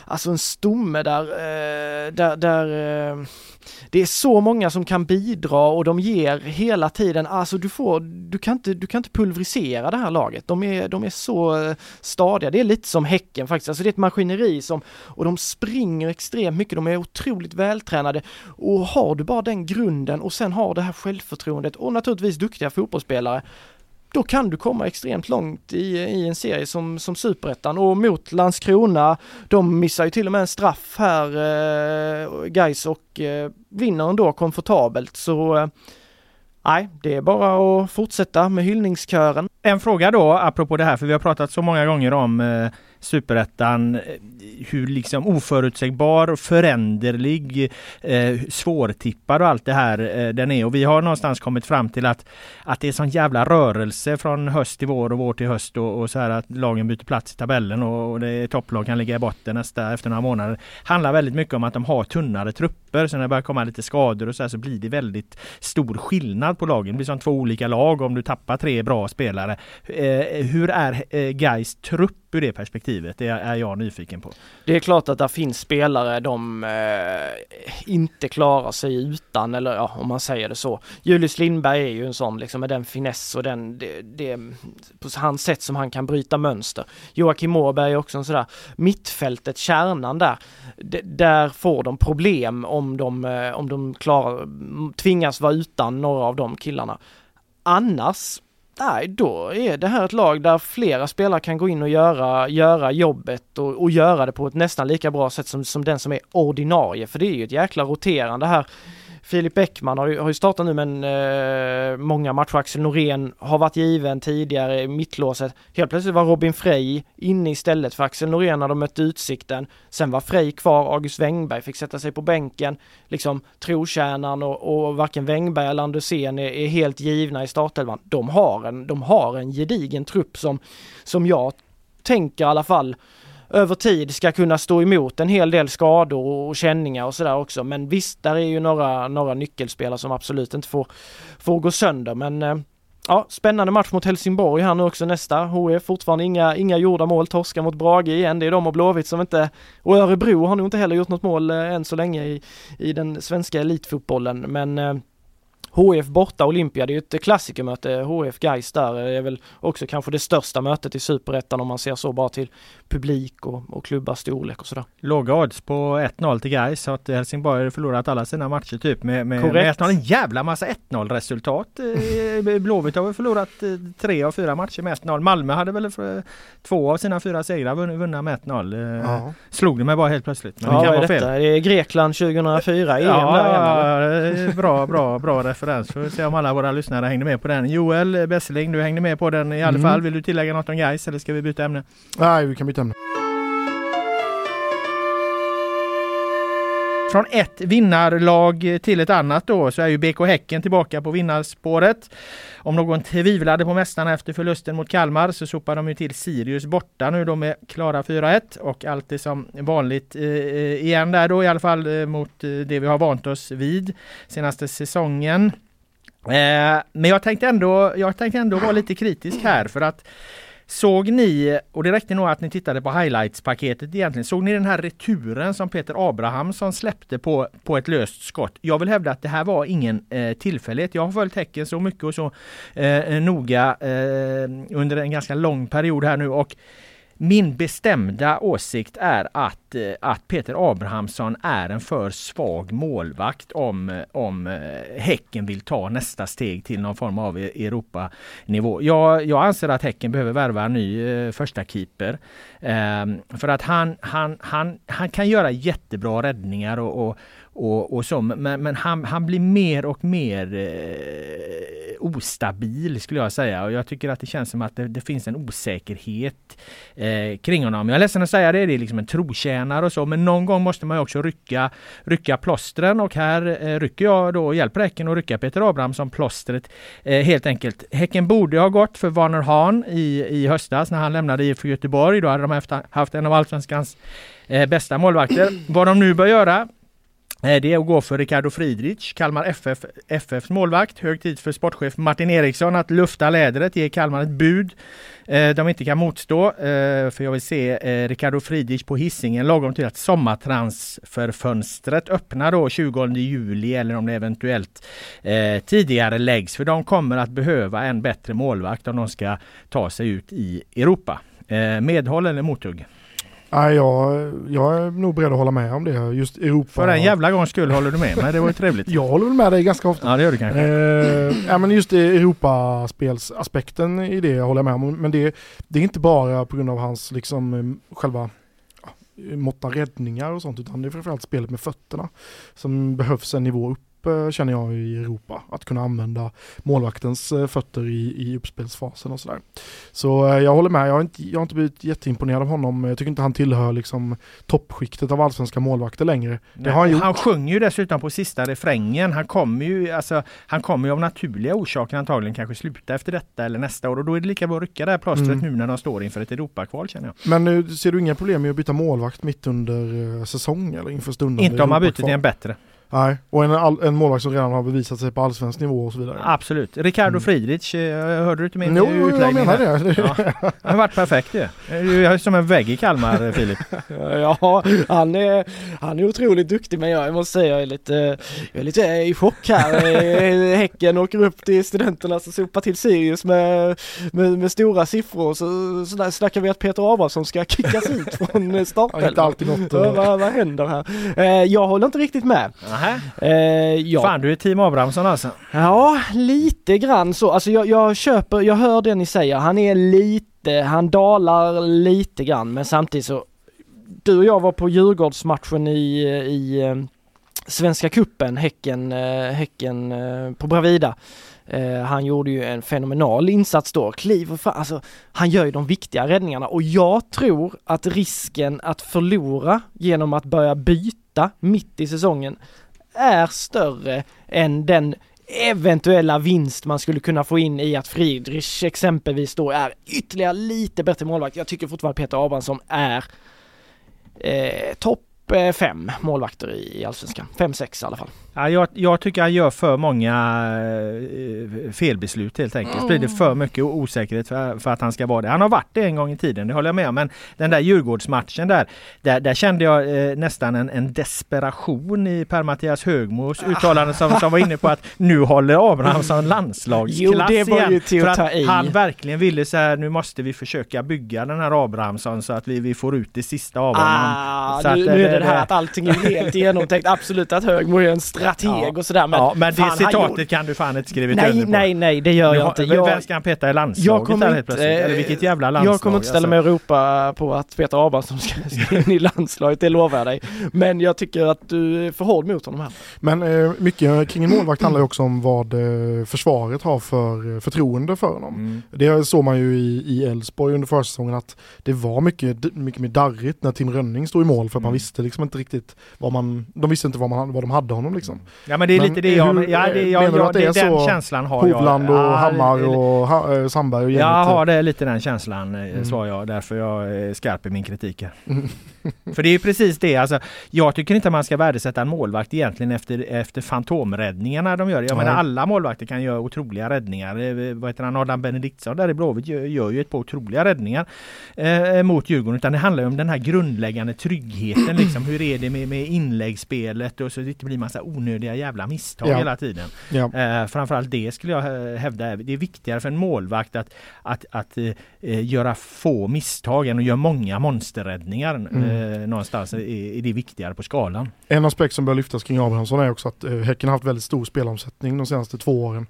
Speaker 2: alltså en stomme där, eh, där, där det är så många som kan bidra och de ger hela tiden, alltså du får, du kan inte, du kan inte pulverisera det här laget. De är, de är så stadiga, det är lite som Häcken faktiskt, alltså det är ett maskineri som, och de springer extremt mycket, de är otroligt vältränade. Och har du bara den grunden och sen har det här självförtroendet och naturligtvis duktiga fotbollsspelare då kan du komma extremt långt i, i en serie som, som Superettan. Och mot Landskrona, de missar ju till och med en straff här, eh, guys och eh, vinner ändå komfortabelt. Så eh, nej, det är bara att fortsätta med hyllningskören.
Speaker 1: En fråga då, apropå det här, för vi har pratat så många gånger om eh, superettan, eh, hur liksom oförutsägbar, föränderlig, eh, svårtippad och allt det här eh, den är. Och vi har någonstans kommit fram till att, att det är sån jävla rörelse från höst till vår och vår till höst och, och så här att lagen byter plats i tabellen och, och det är topplag kan ligga i botten nästa efter några månader. Handlar väldigt mycket om att de har tunnare trupper, så när det börjar komma lite skador och så här så blir det väldigt stor skillnad på lagen. Det blir som två olika lag om du tappar tre bra spelare. Eh, hur är eh, Gais trupp ur det perspektivet? Det är jag nyfiken på.
Speaker 2: Det är klart att det finns spelare de eh, inte klarar sig utan, eller ja, om man säger det så. Julius Lindberg är ju en sån liksom med den finess och den, det, det, på hans sätt som han kan bryta mönster. Joakim Åberg är också en sådär mittfältet, kärnan där. D där får de problem om de, eh, om de klarar, tvingas vara utan några av de killarna. Annars Nej, då är det här ett lag där flera spelare kan gå in och göra, göra jobbet och, och göra det på ett nästan lika bra sätt som, som den som är ordinarie. För det är ju ett jäkla roterande här. Filip Bäckman har ju, har ju startat nu men eh, många matcher. Axel Norén har varit given tidigare i mittlåset. Helt plötsligt var Robin Frey inne istället för Axel Norén när de mötte Utsikten. Sen var Frey kvar, August Wengberg fick sätta sig på bänken. Liksom trotjänaren och, och varken Wengberg eller Andersén är, är helt givna i startelvan. De har en, de har en gedigen trupp som, som jag tänker i alla fall över tid ska kunna stå emot en hel del skador och känningar och sådär också. Men visst, där är ju några, några nyckelspelare som absolut inte får, får gå sönder. Men eh, ja, spännande match mot Helsingborg här nu också nästa. HF fortfarande inga, inga gjorda mål, torska mot Brage igen. Det är de och Blåvitt som inte, och Örebro har nog inte heller gjort något mål eh, än så länge i, i den svenska elitfotbollen. Men eh, HF borta Olympia, det är ju ett klassikermöte, HF Gais där, det är väl också kanske det största mötet i Superettan om man ser så bara till publik och, och klubbars storlek och sådär.
Speaker 1: Låga odds på 1-0 till Gais så att Helsingborg har förlorat alla sina matcher typ med, med,
Speaker 2: Korrekt.
Speaker 1: med 1-0. En jävla massa 1-0 resultat. Eh, Blåvitt har väl förlorat eh, tre av fyra matcher med 1-0. Malmö hade väl för, två av sina fyra segrar vunna, med 1-0. Eh,
Speaker 3: Ja.
Speaker 1: Slog det mig bara helt plötsligt. Men
Speaker 2: ja,
Speaker 1: det kan vara
Speaker 2: detta?
Speaker 1: fel.
Speaker 2: Det är Grekland 2004, EM
Speaker 1: Ja,
Speaker 2: där igen,
Speaker 1: bra, bra, bra referens. Får vi se om alla våra lyssnare hängde med på den. Joel Besseling, du hängde med på den i alla
Speaker 3: Mm.
Speaker 1: fall. Vill du tillägga något om Gais eller ska vi byta ämne?
Speaker 3: Nej, vi kan byta ämne.
Speaker 1: Från ett vinnarlag till ett annat då så är ju BK Häcken tillbaka på vinnarspåret. Om någon tvivlade på mästarna efter förlusten mot Kalmar så sopar de ju till Sirius borta nu då med klara 4-1 och allt är som vanligt eh, eh, igen där då i alla fall eh, mot eh, det vi har vant oss vid senaste säsongen. Eh, men jag tänkte, ändå, jag tänkte ändå vara lite kritisk här för att Såg ni, och det räckte nog att ni tittade på highlights-paketet egentligen, såg ni den här returen som Peter Abrahamsson släppte på, på ett löst skott? Jag vill hävda att det här var ingen eh, tillfällighet. Jag har följt Häcken så mycket och så eh, eh noga eh, under en ganska lång period här nu och min bestämda åsikt är att, eh, att Peter Abrahamsson är en för svag målvakt om, eh, om eh, Häcken vill ta nästa steg till någon form av e- Europanivå. Jag, jag anser att Häcken behöver värva en ny första keeper. Ehm, för att han, han, han, han kan göra jättebra räddningar och, och, och, och så, men, men han, han blir mer och mer eh, ostabil skulle jag säga och jag tycker att det känns som att det, det finns en osäkerhet eh, kring honom. Jag är ledsen att säga det, det är liksom en trotjänare och så, men någon gång måste man ju också rycka, rycka plåstren och här eh, rycker jag då och hjälper Häcken att rycka Peter Abrahamsson plåstret eh, helt enkelt. Häcken borde ha gått för Warner Hahn i, i höstas när han lämnade IFK Göteborg. Då hade de haft, haft en av allsvenskans eh, bästa målvakter. Vad de nu bör göra det är att gå för Ricardo Friedrich, Kalmar FF, FFs målvakt. Hög tid för sportchef Martin Eriksson att lufta lädret, ge Kalmar ett bud eh, de inte kan motstå. Eh, för jag vill se eh, Ricardo Friedrich på hissingen lagom till att sommartransferfönstret öppnar då 20 juli eller om det eventuellt tidigare läggs. För de kommer att behöva en bättre målvakt om de ska ta sig ut i Europa. Medhåll eller mothugg?
Speaker 3: Nej, jag, jag är nog beredd att hålla med om det. Just Europa.
Speaker 1: För en jävla gångs skull håller du med mig. Det var ju trevligt.
Speaker 3: Jag håller väl med dig ganska ofta.
Speaker 1: Ja det gör du kanske.
Speaker 3: Eh, ja, men just Europaspelsaspekten i det håller jag med om. Men det, det är inte bara på grund av hans liksom eh, själva ja, måtta räddningar och sånt utan det är framförallt spelet med fötterna som behövs en nivå upp eh, känner jag i Europa. Att kunna använda målvaktens eh, fötter i, i uppspelsfasen och sådär. Så eh, jag håller med, jag har, inte, jag har inte blivit jätteimponerad av honom. Jag tycker inte han tillhör liksom toppskiktet av allsvenska målvakter längre.
Speaker 1: Nej,
Speaker 3: han
Speaker 1: han sjunger ju dessutom på sista refrängen. Han kommer ju, alltså, han kommer ju av naturliga orsaker antagligen kanske sluta efter detta eller nästa år och då är det lika bra att rycka det här plåstret
Speaker 3: Mm.
Speaker 1: nu när de står inför ett Europakval känner jag.
Speaker 3: Men nu ser du inga problem med att byta målvakt mitt under eh, säsong eller inför stundande
Speaker 1: Inte om man byter till en bättre.
Speaker 3: Nej, och en, all, en målvakt som redan har bevisat sig på allsvensk nivå och så vidare.
Speaker 1: Absolut. Ricardo
Speaker 3: Mm.
Speaker 1: Friedrich, eh, hörde du inte min
Speaker 3: Jo,
Speaker 1: utläggning?
Speaker 3: jag menar det.
Speaker 1: Ja. Han har varit perfekt ju. Du är som en vägg i Kalmar eh, Filip.
Speaker 2: Ja, han är, han är otroligt duktig men jag måste säga jag är lite, jag är lite i chock här. Eh, Häcken åker upp till studenterna som sopar till Sirius med, med, med stora siffror så, så där snackar vi att Peter Abrahamsson ska kickas ut från
Speaker 3: Ja,
Speaker 2: starten.
Speaker 3: inte alltid något
Speaker 2: vad, vad, händer här? Jag håller inte riktigt med.
Speaker 1: Nähä.
Speaker 2: Eh, ja.
Speaker 1: Fan du är team Abrahamsson alltså.
Speaker 2: Ja, lite grann så. Alltså jag, jag köper, jag hör det ni säger. Han är lite, han dalar lite grann men samtidigt så Du och jag var på Djurgårdsmatchen i, i eh, Svenska Kuppen, Häcken, eh, häcken eh, på Bravida. Eh, han gjorde ju en fenomenal insats då, kliver fram, alltså han gör ju de viktiga räddningarna och jag tror att risken att förlora genom att börja byta mitt i säsongen är större än den eventuella vinst man skulle kunna få in i att Friedrich exempelvis då är ytterligare lite bättre målvakt. Jag tycker fortfarande Peter Abrahamsson är eh, topp eh, fem målvakter i Allsvenskan. Fem, sex i alla fall.
Speaker 1: Ja, jag, jag tycker han gör för många eh, felbeslut helt enkelt. Sprider för mycket osäkerhet för, för att han ska vara det. Han har varit det en gång i tiden, det håller jag med om. Men den där Djurgårdsmatchen där, där, där kände jag eh, nästan en, en desperation i Per-Mattias Högmos uttalande som, som var inne på att nu håller Abrahamsson landslagsklass
Speaker 2: Jo, det var ju
Speaker 1: igen. För
Speaker 2: att
Speaker 1: han verkligen ville så här, nu måste vi försöka bygga den här Abrahamsson så att vi, vi får ut det sista av honom.
Speaker 2: Ah,
Speaker 1: Så
Speaker 2: nu,
Speaker 1: att,
Speaker 2: nu
Speaker 1: eh,
Speaker 2: är det det här att allting är helt genomtänkt. Absolut att Högmo är en strateg
Speaker 1: Ja.
Speaker 2: och sådär men,
Speaker 1: ja, men det
Speaker 2: fan, han
Speaker 1: citatet
Speaker 2: gjorde-
Speaker 1: kan du fan inte skrivit
Speaker 2: Nej,
Speaker 1: under på.
Speaker 2: nej, nej, det gör jag
Speaker 1: har-
Speaker 2: inte.
Speaker 1: Vem
Speaker 2: Jag,
Speaker 1: ska han peta i
Speaker 2: jag
Speaker 1: landslaget
Speaker 2: kommer
Speaker 1: där helt
Speaker 2: inte?
Speaker 1: Eller vilket jävla landslag?
Speaker 2: jag kommer inte ställa mig och ropa på att Peter Abrahamsson ska ska in i landslaget, det lovar jag dig. Men jag tycker att du är för hård mot honom här.
Speaker 3: Men eh, mycket kring en målvakt handlar ju också om vad eh, försvaret har för eh, förtroende för honom.
Speaker 1: Mm.
Speaker 3: Det såg man ju i Elfsborg under försäsongen att det var mycket, mycket mer darrigt när Tim Rönning stod i mål för att man
Speaker 1: Mm.
Speaker 3: visste liksom inte riktigt vad man, de visste inte vad, man, vad de hade honom liksom.
Speaker 1: Ja men det är
Speaker 3: Men
Speaker 1: lite det jag,
Speaker 3: hur-
Speaker 1: ja, det, jag,
Speaker 3: menar du
Speaker 1: jag,
Speaker 3: att det är
Speaker 1: den
Speaker 3: så
Speaker 1: känslan har jag.
Speaker 3: Hovland och
Speaker 1: Ja,
Speaker 3: Hammar och ha, eh, Sandberg och gänget.
Speaker 1: Jag har det lite den känslan eh,
Speaker 3: Mm.
Speaker 1: svarar jag, därför jag är skarp i min kritik.
Speaker 3: Mm.
Speaker 1: För det är ju precis det, alltså, jag tycker inte man ska värdesätta en målvakt egentligen efter, efter fantomräddningarna de gör. Jag
Speaker 3: Nej.
Speaker 1: menar alla målvakter kan göra otroliga räddningar. Eh, Vad heter han, Adam Benediktsson där i Blåvitt gör, gör ju ett par otroliga räddningar eh, mot Djurgården. Utan det handlar om den här grundläggande tryggheten liksom. Hur är det med, med inläggsspelet och så det inte blir massa onödiga jävla misstag
Speaker 3: Ja.
Speaker 1: hela tiden.
Speaker 3: Ja.
Speaker 1: Eh, framförallt det skulle jag eh, hävda. Det är viktigare för en målvakt att, att, att eh, eh, göra få misstag än att göra många monsterräddningar.
Speaker 3: Mm.
Speaker 1: Eh, någonstans är, är det viktigare på skalan.
Speaker 3: En aspekt som bör lyftas kring Abrahamsson är också att eh, Häcken har haft väldigt stor spelomsättning de senaste två åren.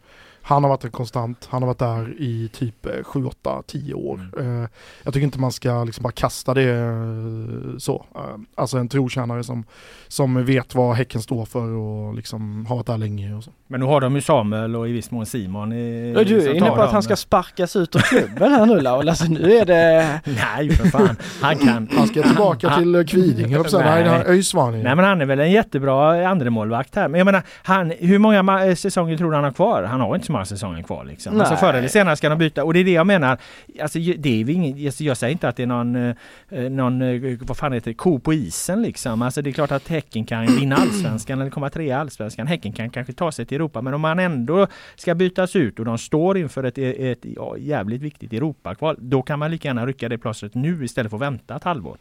Speaker 3: Han har varit en konstant, han har varit där i typ eh, 7, 8, 10 år.
Speaker 1: Mm.
Speaker 3: Eh, jag tycker inte man ska liksom bara kasta det eh, så. Eh, alltså en trotjänare som, som vet vad Häcken står för och liksom har varit där länge. Och så.
Speaker 1: Men nu har de ju Samuel och i viss mån Simon. I,
Speaker 2: du är inne på att han ska sparkas ut ur klubben här nu Laul. Alltså nu är det...
Speaker 1: Nej för fan, han kan.
Speaker 3: Han ska tillbaka till Kviding, höll jag på att säga. nej är Öjsvan
Speaker 1: Nej men han är väl en jättebra andremålvakt här. Men jag menar, han, hur många säsonger tror du han har kvar? Han har inte så sommarsäsongen kvar liksom. Alltså förr eller senare ska de byta och det är det jag menar. Alltså det är inget, alltså, jag säger inte att det är någon, eh, någon eh, vad fan heter det, ko på isen liksom. Alltså det är klart att Häcken kan vinna allsvenskan eller komma trea i allsvenskan. Häcken kan kanske ta sig till Europa men om man ändå ska bytas ut och de står inför ett, ett, ja, jävligt viktigt Europakval. Då kan man lika gärna rycka det plåstret nu istället för att vänta ett halvår.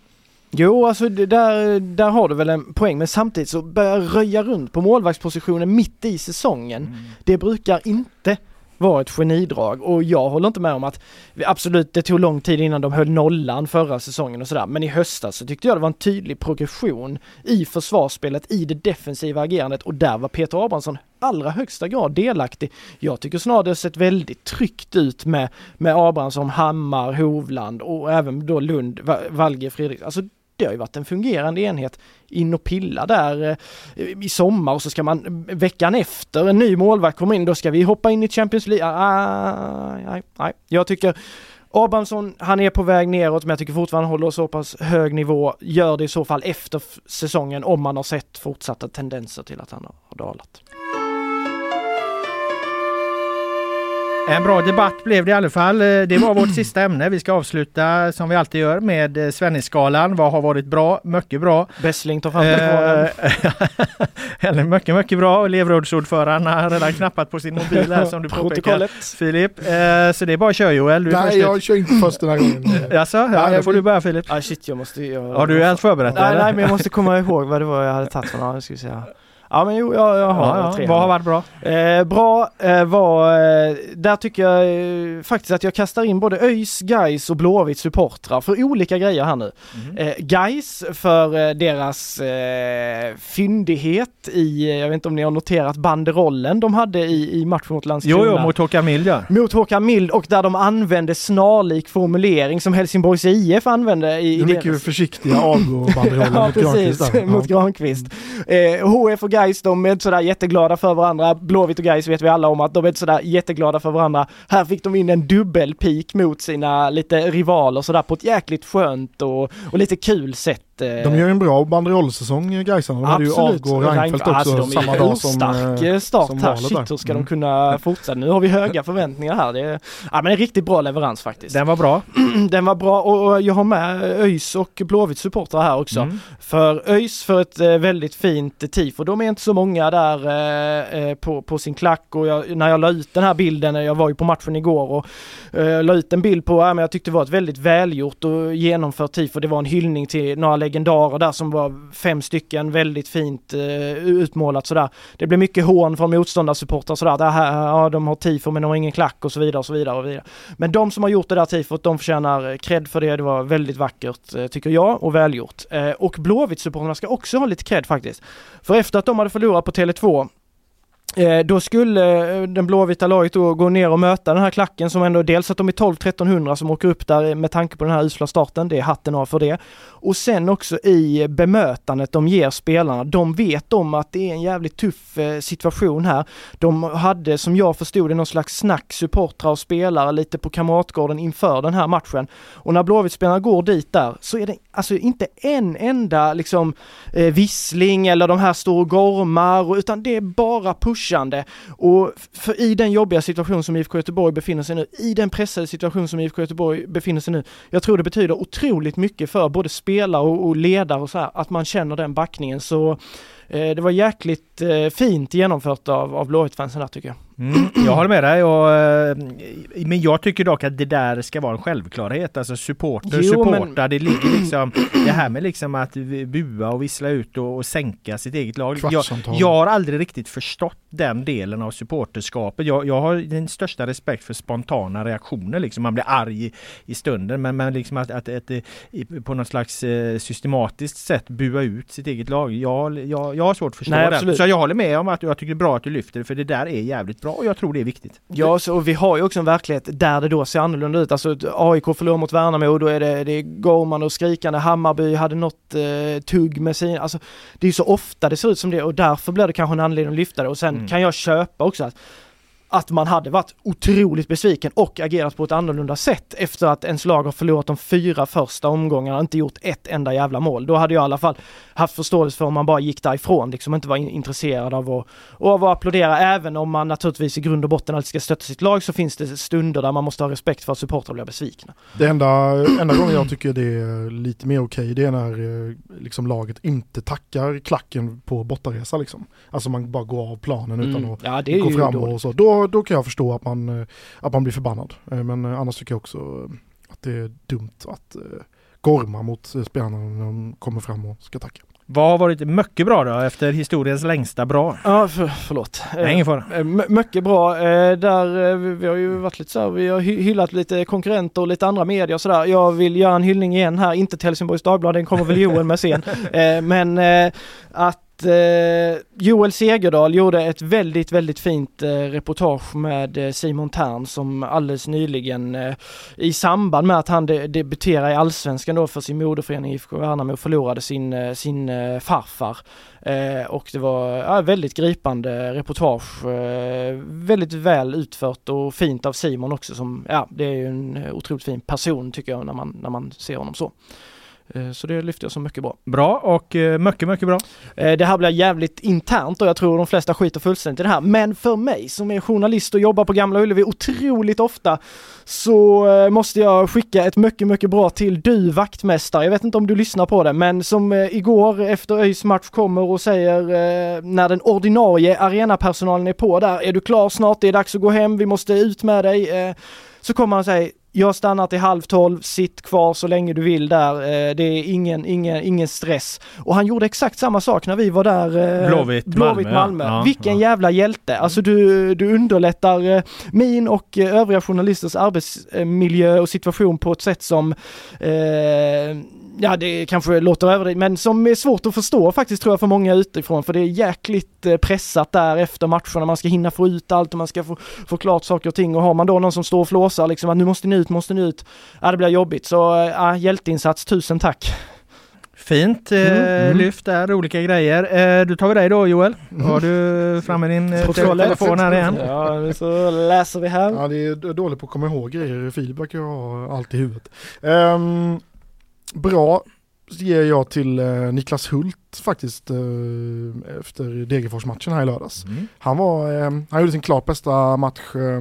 Speaker 2: Jo, alltså där, där har du väl en poäng, men samtidigt så börja röja runt på målvaktspositionen mitt i säsongen. Mm. Det brukar inte vara ett genidrag och jag håller inte med om att absolut det tog lång tid innan de höll nollan förra säsongen och sådär men i höstas så tyckte jag det var en tydlig progression i försvarsspelet, i det defensiva agerandet och där var Peter Abrahamsson allra högsta grad delaktig. Jag tycker snarare det sett väldigt tryggt ut med, med Abrahamsson, Hammar, Hovland och även då Lund, Valge, Fredrik. Alltså det har ju varit en fungerande enhet in och pilla där eh, i sommar och så ska man eh, veckan efter en ny målvakt kommer in, då ska vi hoppa in i Champions League. Ah, ah, nej, nej. Jag tycker Abrahamsson, han är på väg neråt men jag tycker fortfarande han håller så pass hög nivå. Gör det i så fall efter säsongen om man har sett fortsatta tendenser till att han har dalat.
Speaker 1: En bra debatt blev det i alla fall. Eh, det var vårt sista ämne. Vi ska avsluta som vi alltid gör med eh, Svennisskalan. Vad har varit bra? Mycket bra.
Speaker 2: Bessling tar fram telefonen.
Speaker 1: Eller mycket, mycket bra. Elevrådsordföranden har redan knappat på sin mobil här som du påpekar. Filip. Eh, så det är bara att köra Joel.
Speaker 3: Du Nej, jag kör inte först den här gången.
Speaker 1: Jaså? Ja, då får du börja Filip.
Speaker 2: Ah, shit, jag måste... Jag...
Speaker 1: Har du helt förberett
Speaker 2: Nej, nej, men jag måste komma ihåg vad det var jag hade tagit för några. Ja men jo, jag, jag har ja, tre.
Speaker 1: Vad har varit bra?
Speaker 2: Eh, bra eh, var, eh, där tycker jag eh, faktiskt att jag kastar in både ÖIS, Gais och Blåvitt supportrar för olika grejer här nu. Mm. Gais för eh, deras fyndighet i, jag vet inte om ni har noterat banderollen de hade i, i matchen mot Landskrona.
Speaker 1: Jo, jo, mot Håkan Mild ja.
Speaker 2: Mot Håkan Mild och där de använde snarlik formulering som Helsingborgs IF använde i, i
Speaker 3: deras... Mycket försiktiga avgå-banderollen
Speaker 2: ja, mot Granqvist. Ja. mot Granqvist. HF och Gais de är inte sådär jätteglada för varandra. Blåvitt och Gais vet vi alla om att de är inte sådär jätteglada för varandra. Här fick de in en dubbelpik mot sina lite rivaler sådär på ett jäkligt skönt och, och lite kul sätt.
Speaker 3: Eh. De gör en bra banderollsäsong Gaisarna. De hade ju Avgå Reinfeldt också alltså, samma dag som
Speaker 2: stark eh, start som här. Shit, hur ska mm. de kunna fortsätta? Nu har vi höga förväntningar här. Det är, ja, men en riktigt bra leverans faktiskt.
Speaker 1: Den var bra.
Speaker 2: Den var bra och jag har med ÖIS och Blåvitt supportrar här också. Mm. För ÖIS för ett eh, väldigt fint tifo. De är inte så många där på, på sin klack och jag, när jag la ut den här bilden, jag var ju på matchen igår och la ut en bild på, ja, men jag tyckte det var ett väldigt välgjort och genomfört tifo. Det var en hyllning till några legendarer där som var fem stycken, väldigt fint eh, utmålat sådär. Det blev mycket hån från motståndarsupportrar sådär, det här, ja de har tifo men de har ingen klack och så vidare och så vidare. Och vidare. Men de som har gjort det där tifot, de förtjänar eh, cred för det. Det var väldigt vackert eh, tycker jag och välgjort. och Blåvitt-supportrarna ska också ha lite cred faktiskt. För efter att de hade förlorat på Tele2 Eh, då skulle eh, den blåvita laget då gå ner och möta den här klacken som ändå dels att de är 12-1300 som åker upp där med tanke på den här usla starten, det är hatten av för det. Och sen också i bemötandet de ger spelarna, de vet om att det är en jävligt tuff eh, situation här. De hade som jag förstod det någon slags snack supportrar och spelare lite på Kamratgården inför den här matchen. Och när Blåvitt-spelarna går dit där så är det alltså inte en enda liksom vissling eller de här står och gormar utan det är bara push pushande. Och för i den jobbiga situation som IFK Göteborg befinner sig nu, i den pressade situation som IFK Göteborg befinner sig nu, jag tror det betyder otroligt mycket för både spelare och, och ledare och så här, att man känner den backningen. Så det var jäkligt eh, fint genomfört av, av Blåvitt-fansen där tycker jag.
Speaker 1: Mm, jag håller med dig och, eh, men jag tycker dock att det där ska vara en självklarhet. Alltså supporter, jo, supportar, men... det ligger liksom det här med liksom att bua och vissla ut och, och sänka sitt eget lag. Jag, jag, har aldrig riktigt förstått den delen av supporterskapet. Jag, jag har den största respekt för spontana reaktioner liksom. Man blir arg i, i stunden men, men liksom att, att, att, att på något slags eh, systematiskt sätt bua ut sitt eget lag. Jag, jag, jag har svårt att förstå Nej, det. Så jag håller med om att jag tycker det är bra att du lyfter det för det där är jävligt bra och jag tror det är viktigt.
Speaker 2: Ja, så, och vi har ju också en verklighet där det då ser annorlunda ut. Alltså AIK förlorar mot Värnamo, då är det, det är Gorman och skrikande. Hammarby hade något eh, tugg med sina, alltså det är så ofta det ser ut som det och därför blir det kanske en anledning att lyfta det och sen mm. kan jag köpa också att att man hade varit otroligt besviken och agerat på ett annorlunda sätt efter att ens lag har förlorat de fyra första omgångarna och inte gjort ett enda jävla mål. Då hade jag i alla fall haft förståelse för om man bara gick därifrån, liksom inte var intresserad av att, av att applådera. Även om man naturligtvis i grund och botten alltid ska stötta sitt lag så finns det stunder där man måste ha respekt för att supportrar blir besvikna.
Speaker 3: Det enda, enda gången jag tycker det är lite mer okej det är när eh, liksom, laget inte tackar klacken på bortaresa liksom. Alltså man bara går av planen utan mm. att ja, gå fram och så. Då, då kan jag förstå att man, eh, att man blir förbannad. Eh, men annars tycker jag också att det är dumt att gorma mot spelarna när de kommer fram och ska tacka.
Speaker 1: Vad har varit mycket bra då efter historiens längsta bra?
Speaker 2: Ja, för, förlåt.
Speaker 1: Nej, ingen fara.
Speaker 2: Eh, mycket bra. Eh, där, eh, vi har ju varit lite så här, vi har hyllat lite konkurrenter och lite andra medier och sådär. Jag vill göra en hyllning igen här, inte till Helsingborgs Dagblad, den kommer väl Joel med sen. Men att eh, Joel Segerdahl gjorde ett väldigt, väldigt fint eh, reportage med eh, Simon Tern som alldeles nyligen eh, i samband med att han de debuterade i Allsvenskan då för sin moderförening IFK Värnamo förlorade sin, eh, sin eh, farfar. Eh, och det var ja, väldigt gripande reportage. Eh, väldigt väl utfört och fint av Simon också som, ja det är ju en otroligt fin person tycker jag när man, när man ser honom så. Eh, så det lyfter jag som mycket bra.
Speaker 1: Bra och eh, mycket, mycket bra.
Speaker 2: Eh, det här blir jävligt internt och jag tror de flesta skiter fullständigt i det här. Men för mig som är journalist och jobbar på Gamla Ullevi otroligt ofta så måste jag skicka ett mycket, mycket bra till du vaktmästare. Jag vet inte om du lyssnar på det, men som igår efter ÖIS match kommer och säger när den ordinarie arenapersonalen är på där, är du klar snart? Det är dags att gå hem, vi måste ut med dig. Så kommer han säga jag stannar till halv tolv, sitt kvar så länge du vill där. Eh, det är ingen, ingen, ingen stress. Och han gjorde exakt samma sak när vi var där.
Speaker 1: Eh, Blåvitt,
Speaker 2: Blåvitt Malmö. Malmö. Ja, Vilken ja. jävla hjälte. Alltså du, du underlättar eh, min och övriga journalisters arbetsmiljö och situation på ett sätt som eh, ja det kanske låter överdrivet, men som är svårt att förstå faktiskt tror jag för många utifrån, för det är jäkligt pressat där efter matcherna, man ska hinna få ut allt och man ska få, få klart saker och ting och har man då någon som står och flåsar liksom att nu måste ni ut, måste ni ut, ja det blir jobbigt. Så ja, hjälteinsats, tusen tack!
Speaker 1: Fint eh, mm, mm. lyft där, olika grejer. Eh, du tar vi dig då Joel. Mm. Har du framme din eh, telefon här igen?
Speaker 2: Ja, så läser vi här.
Speaker 3: Ja, det är dåligt på att komma ihåg grejer. Filip verkar ha allt i huvudet. Um, bra ger jag till eh, Niklas Hult faktiskt eh, efter Degerfors-matchen här i lördags. Mm. Han var, eh, han gjorde sin klart bästa match eh,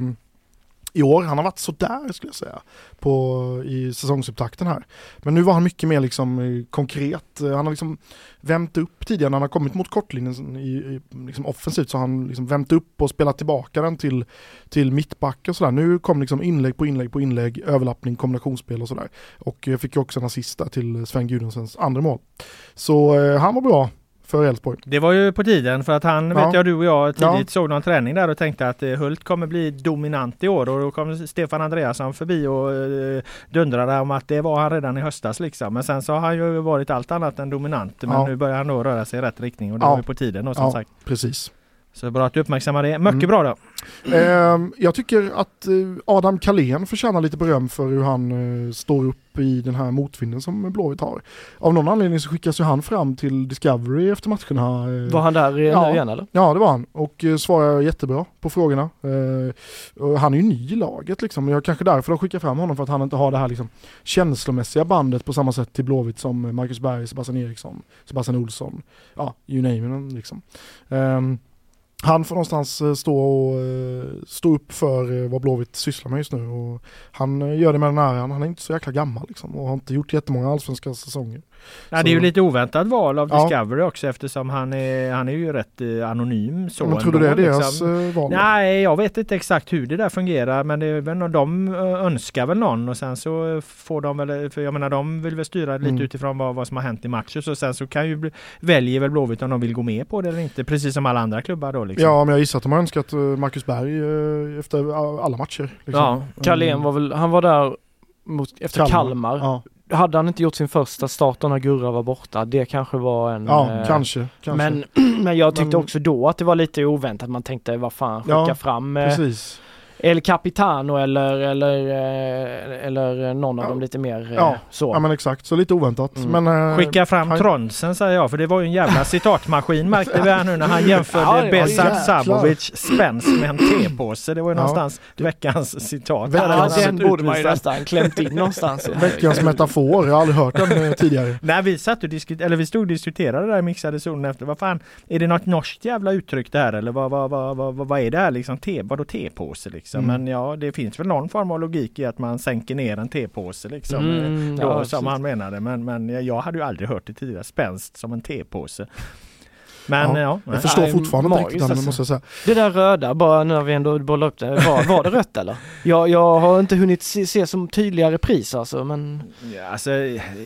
Speaker 3: i år. Han har varit sådär skulle jag säga på, i säsongsupptakten här. Men nu var han mycket mer liksom eh, konkret. Han har liksom vänt upp tidigare när han har kommit mot kortlinjen i, i liksom offensivt så har han liksom vänt upp och spelat tillbaka den till, till mittback och sådär. Nu kom liksom inlägg på inlägg på inlägg, överlappning, kombinationsspel och sådär. Och jag fick ju också en assist till Sven Gudensens andra mål. Så eh, han var bra för Elfsborg.
Speaker 1: Det var ju på tiden för att han, ja. vet jag, du och jag tidigt ja. såg någon träning där och tänkte att eh, Hult kommer bli dominant i år och då kom Stefan Andreasson förbi och uh, dundrade om att det var han redan i höstas liksom. Men sen så har han ju varit allt annat än dominant. Men ja. nu börjar han då röra sig i rätt riktning och det var ju på tiden och som sagt.
Speaker 3: Precis.
Speaker 1: Så bra att du uppmärksammar det. Mycket mm. bra då.
Speaker 3: Eh, jag tycker att eh, Adam Kalén förtjänar lite beröm för hur han eh, står upp i den här motvinden som Blåvitt har. Av någon anledning så skickas ju han fram till Discovery efter matcherna.
Speaker 2: Eh, var han där ja, igen eller?
Speaker 3: Ja det var han och eh, svarar jättebra på frågorna. Eh, han är ju ny i laget liksom. Jag kanske därför de skickar fram honom för att han inte har det här liksom, känslomässiga bandet på samma sätt till Blåvitt som Marcus Berg, Sebastian Eriksson, Sebastian Olsson, ja you name it liksom. Han får någonstans eh, stå, och, eh, stå upp för eh, vad Blåvitt sysslar med just nu. Och han gör det med den äran. Han är inte så jäkla gammal liksom, och har inte gjort jättemånga allsvenska säsonger.
Speaker 1: Ja, det är ju lite oväntat val av Discovery ja. också eftersom han är, han är ju rätt anonym. Så
Speaker 3: men tror du det är liksom. deras val?
Speaker 1: Nej, jag vet inte exakt hur det där fungerar men det är väl, de önskar väl någon och sen så får de väl, för jag menar de vill väl styra lite mm. utifrån vad, vad som har hänt i matchen. Så sen så kan ju väljer väl Blåvitt om de vill gå med på det eller inte. Precis som alla andra klubbar då. Liksom.
Speaker 3: Ja, men jag gissar att de har önskat Marcus Berg efter alla matcher.
Speaker 2: Liksom. Ja, Carlén var väl, han var där mot, efter Kalmar. Kalmar. Ja hade han inte gjort sin första start när Gurra var borta, det kanske var en...
Speaker 3: Ja, eh, kanske, kanske.
Speaker 2: Men, men jag tyckte men... också då att det var lite oväntat. Man tänkte, vad fan, skicka ja, fram...
Speaker 3: Eh, precis.
Speaker 2: El Capitano eller, eller, eh, eller någon av
Speaker 3: Ja.
Speaker 2: dem lite mer eh,
Speaker 3: Ja.
Speaker 2: så.
Speaker 3: Ja men exakt, så lite oväntat.
Speaker 2: Mm.
Speaker 3: Men, eh,
Speaker 1: Skicka fram
Speaker 3: han-
Speaker 1: Tronsen säger jag, för det var ju en jävla citatmaskin märkte vi här nu när han jämförde
Speaker 2: Ja,
Speaker 1: Besart. Sabovic spänst med en tepåse. Det var ju
Speaker 3: Ja.
Speaker 1: någonstans veckans citat.
Speaker 3: Ja,
Speaker 2: den borde man ju nästan klämt in någonstans.
Speaker 3: Veckans metafor, jag har aldrig hört den tidigare.
Speaker 1: Nej vi satt och diskuterade, eller vi stod och diskuterade där i mixade zonen efter, vad fan, är det något norskt jävla uttryck det här eller vad, vad, vad, vad, vad, vad är det här liksom, te, vadå tepåse liksom?
Speaker 3: Mm.
Speaker 1: Men ja, det finns väl någon form av logik i att man sänker ner en tepåse liksom.
Speaker 2: Mm,
Speaker 1: eh,
Speaker 2: ja,
Speaker 1: då,
Speaker 2: precis.
Speaker 1: som han menade, men, men jag- jag hade ju aldrig hört det tidigare, spänst som en tepåse. Men
Speaker 3: Ja,
Speaker 1: ja,
Speaker 3: Jag förstår fortfarande inte
Speaker 2: magiskt
Speaker 3: riktigt
Speaker 2: alltså.
Speaker 3: måste jag säga.
Speaker 2: Det där röda, bara nu när vi ändå bollar upp det, var, var det rött eller? Jag, jag har inte hunnit se, se som tydliga repriser alltså men
Speaker 1: Ja, alltså,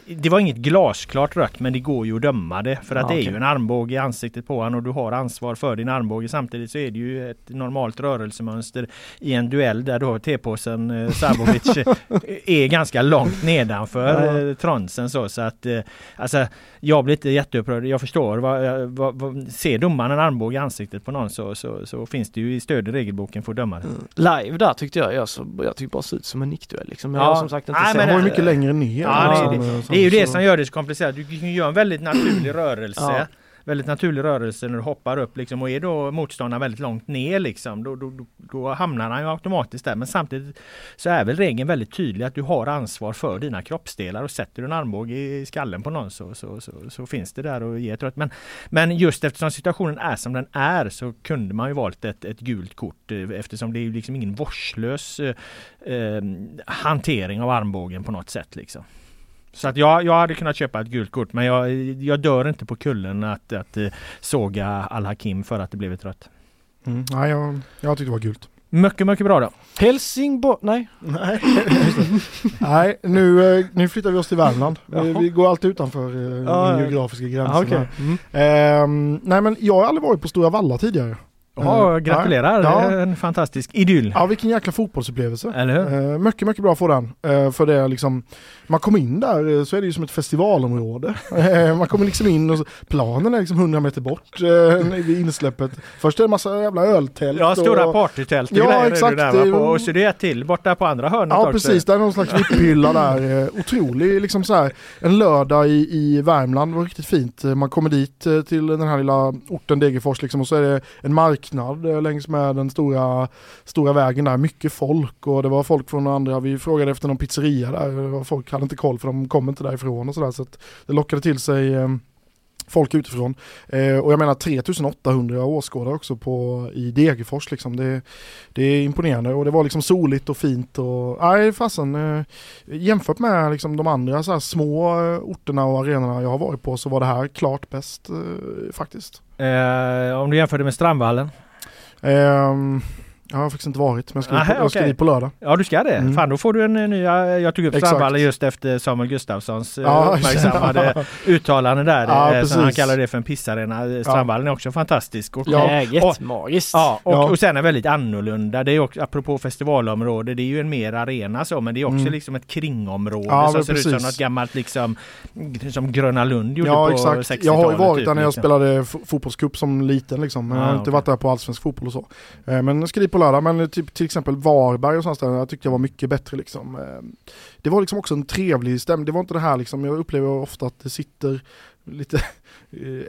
Speaker 1: det var inget glasklart rött men det går ju att döma det för att
Speaker 2: Ja,
Speaker 1: det är
Speaker 2: okej.
Speaker 1: ju en armbåge i ansiktet på honom och du har ansvar för din armbåge. Samtidigt så är det ju ett normalt rörelsemönster i en duell där då T-påsen eh, Sabovic eh, är ganska långt nedanför eh, Tronsen så, så att eh, alltså jag blir inte jätteupprörd. Jag förstår vad, vad, vad ser domaren en armbåge i ansiktet på någon så, så, så finns det ju i stöd i regelboken för att döma det.
Speaker 2: live där tyckte jag, jag, så, jag tyckte bara såg ut som en nickduell liksom. Jag
Speaker 1: Ja.
Speaker 2: har som sagt inte
Speaker 1: Nej, men
Speaker 3: Den var ju
Speaker 1: det-
Speaker 3: mycket längre ner.
Speaker 1: Ja, det är
Speaker 3: eh,
Speaker 1: Det är ju det som gör det så komplicerat. Du kan ju göra en väldigt naturlig rörelse.
Speaker 2: Ja.
Speaker 1: Väldigt naturlig rörelse när du hoppar upp liksom och är då motståndaren väldigt långt ner liksom då, då, då, hamnar han ju automatiskt där. Men samtidigt så är väl regeln väldigt tydlig att du har ansvar för dina kroppsdelar och sätter du en armbåge i skallen på någon så, så, så, så finns det där och ge ett rött. Men, men just eftersom situationen är som den är så kunde man ju valt ett, ett gult kort eh, eftersom det är ju liksom ingen vårdslös eh, eh, hantering av armbågen på något sätt liksom. Så att jag, jag hade kunnat köpa ett gult kort men jag, jag dör inte på kullen att, att eh, såga Al-Hakim för att det blev ett rött.
Speaker 3: Mm. Nej, jag, jag tyckte det var gult.
Speaker 1: Mycket, mycket bra då.
Speaker 2: Helsingborg, nej.
Speaker 3: Nej, Nej nu, eh, nu flyttar vi oss till Värmland. Vi,
Speaker 2: Jaha.
Speaker 3: vi går alltid utanför eh,
Speaker 2: Ja, ja.
Speaker 3: geografiska gränsen.
Speaker 2: Ah, okej.
Speaker 3: här.
Speaker 2: Mm.
Speaker 3: Ehm, nej men jag har aldrig varit på Stora Valla tidigare.
Speaker 1: Ja,
Speaker 3: Eh,
Speaker 1: gratulerar!
Speaker 3: Ja.
Speaker 1: Det En fantastisk idyll.
Speaker 3: Ja vilken jäkla fotbollsupplevelse.
Speaker 1: Eller hur?
Speaker 3: Eh, mycket, mycket bra att få den. Eh, för det är liksom, man kommer in där eh, så är det ju som ett festivalområde. Man kommer liksom in och så, planen är liksom 100 meter bort vid insläppet. Först är det en massa jävla öltält.
Speaker 1: Ja, stora
Speaker 3: och,
Speaker 1: partytält och
Speaker 3: Ja,
Speaker 1: grejer
Speaker 3: exakt.
Speaker 1: det där på. Och så det är ett till borta på andra hörnet
Speaker 3: Ja
Speaker 1: också.
Speaker 3: precis, det är någon slags vipphylla där. Otrolig, liksom så här, en lördag i, i Värmland var riktigt fint. Man kommer dit till den här lilla orten Degerfors liksom, och så är det en marknad eh, längs med den stora, stora vägen där. Mycket folk och det var folk från andra, vi frågade efter någon pizzeria där och folk hade inte koll för de kom inte därifrån och sådär. Så att det lockade till sig eh, folk utifrån. Eh, och jag menar 3800 åskådare också på, i Degerfors liksom. Det, det är imponerande och det var liksom soligt och fint och nej fasen eh, jämfört med liksom de andra så här små eh, orterna och arenorna jag har varit på så var det här klart bäst eh, faktiskt.
Speaker 1: Eh, om du jämför det med Strandvallen?
Speaker 3: Ehm, jag har faktiskt inte varit men jag ska, dit på, jag ska
Speaker 1: okej.
Speaker 3: dit på lördag.
Speaker 1: Ja du ska det?
Speaker 3: Mm.
Speaker 1: Fan då får du en eh, ny, jag tog upp
Speaker 3: Exakt.
Speaker 1: Strandvallen just efter Samuel Gustafssons eh,
Speaker 3: Ja,
Speaker 1: uppmärksammade uttalande där.
Speaker 3: Ja,
Speaker 1: eh, som han
Speaker 3: precis.
Speaker 1: kallar det för en pissarena. Strandvallen är också fantastisk. Och,
Speaker 3: Ja.
Speaker 2: Läget,
Speaker 1: Och-
Speaker 2: magiskt.
Speaker 1: Ja, och,
Speaker 3: Ja.
Speaker 1: och sen är väldigt annorlunda. Det är också, apropå festivalområde, det är ju en mer arena så, men det är också
Speaker 3: Mm.
Speaker 1: liksom ett kringområde
Speaker 3: Ja,
Speaker 1: som ser ut som
Speaker 3: precis.
Speaker 1: något gammalt liksom, som Gröna Lund gjorde
Speaker 3: Ja
Speaker 1: på
Speaker 3: exakt,
Speaker 1: 60-talet.
Speaker 3: jag har ju varit
Speaker 1: typ,
Speaker 3: där när jag
Speaker 1: liksom.
Speaker 3: spelade fotbollscup som liten liksom. Men jag har
Speaker 1: Ah,
Speaker 3: inte
Speaker 1: okej.
Speaker 3: varit där på allsvensk fotboll och så. Men jag ska dit på lördag, men typ, till exempel Varberg och sånt där, jag tyckte jag var mycket bättre liksom. Ehm, det var liksom också en trevlig stämning, det var inte det här liksom, jag upplever ofta att det sitter lite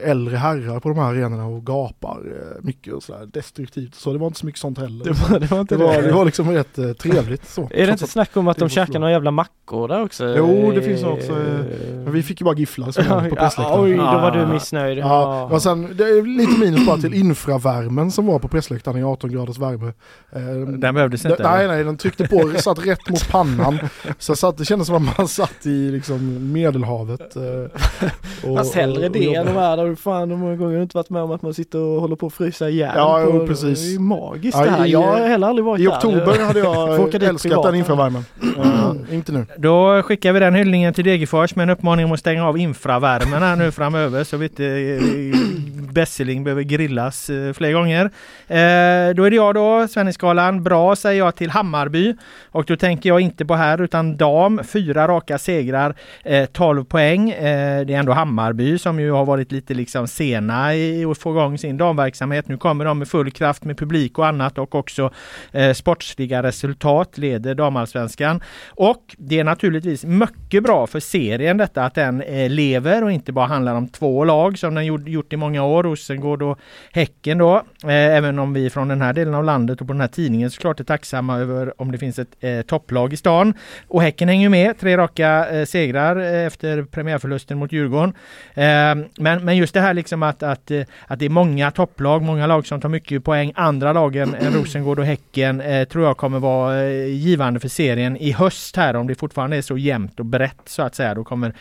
Speaker 3: äldre herrar på de här arenorna och gapar eh, mycket och sådär destruktivt. Så det var inte så mycket sånt heller.
Speaker 2: Det var, det var inte
Speaker 3: Det var,
Speaker 2: det.
Speaker 3: det var liksom rätt eh, trevligt så.
Speaker 2: Är det inte snack om att de
Speaker 3: var
Speaker 2: käkar några jävla mackor där också?
Speaker 3: Jo, det finns också, eh,
Speaker 2: Eh,
Speaker 3: Men vi fick ju bara gifflar så, på pressläktaren.
Speaker 2: Oj, då var
Speaker 1: Ah.
Speaker 2: du missnöjd.
Speaker 3: Ja, och sen det är lite minus bara till infravärmen som var på pressläktaren i 18 graders värme. Eh,
Speaker 1: Den behövdes inte?
Speaker 3: nej, nej, den tryckte på, satt rätt mot pannan. Så satt, det kändes som att man satt i liksom Medelhavet. eh, och-
Speaker 2: Fast hellre
Speaker 3: och-
Speaker 2: det
Speaker 3: och
Speaker 2: än de här där fan de många gånger har inte varit med om att man sitter och håller på att frysa ihjäl.
Speaker 3: Ja,
Speaker 2: på,
Speaker 3: jo, precis.
Speaker 2: Det är ju magiskt
Speaker 3: Ja,
Speaker 2: det här.
Speaker 3: i-
Speaker 2: Jag har heller aldrig varit
Speaker 3: I
Speaker 2: där.
Speaker 3: oktober hade jag älskat
Speaker 2: privat.
Speaker 3: den infravärmen. Eh, inte nu.
Speaker 1: Då skickar vi den hyllningen till Degerfors med en uppmaning om att stänga av infravärmen här nu framöver så vi inte Besseling behöver grillas eh, fler gånger. Eh, då är det jag då, Svennisgalan. Bra säger jag till Hammarby. Och då tänker jag inte på här utan dam. Fyra raka segrar, eh, 12 poäng. Eh, det är ändå Hammarby som ju har varit lite liksom sena i att få igång sin damverksamhet. Nu kommer de med full kraft med publik och annat och också eh, sportsliga resultat leder damallsvenskan. Och det är naturligtvis mycket bra för serien detta att den eh, lever och inte bara handlar om två lag som den gjort, gjort i många år, Rosengård och Häcken då. Eh, även om vi från den här delen av landet och på den här tidningen såklart är tacksamma över om det finns ett eh, topplag i stan. Och Häcken hänger med, tre raka eh, segrar efter premiärförlusten mot Djurgården. Men, men just det här liksom att, att, att det är många topplag, många lag som tar mycket poäng. Andra lagen än Rosengård och Häcken tror jag kommer vara givande för serien i höst här om det fortfarande är så jämnt och brett så att säga. Då kommer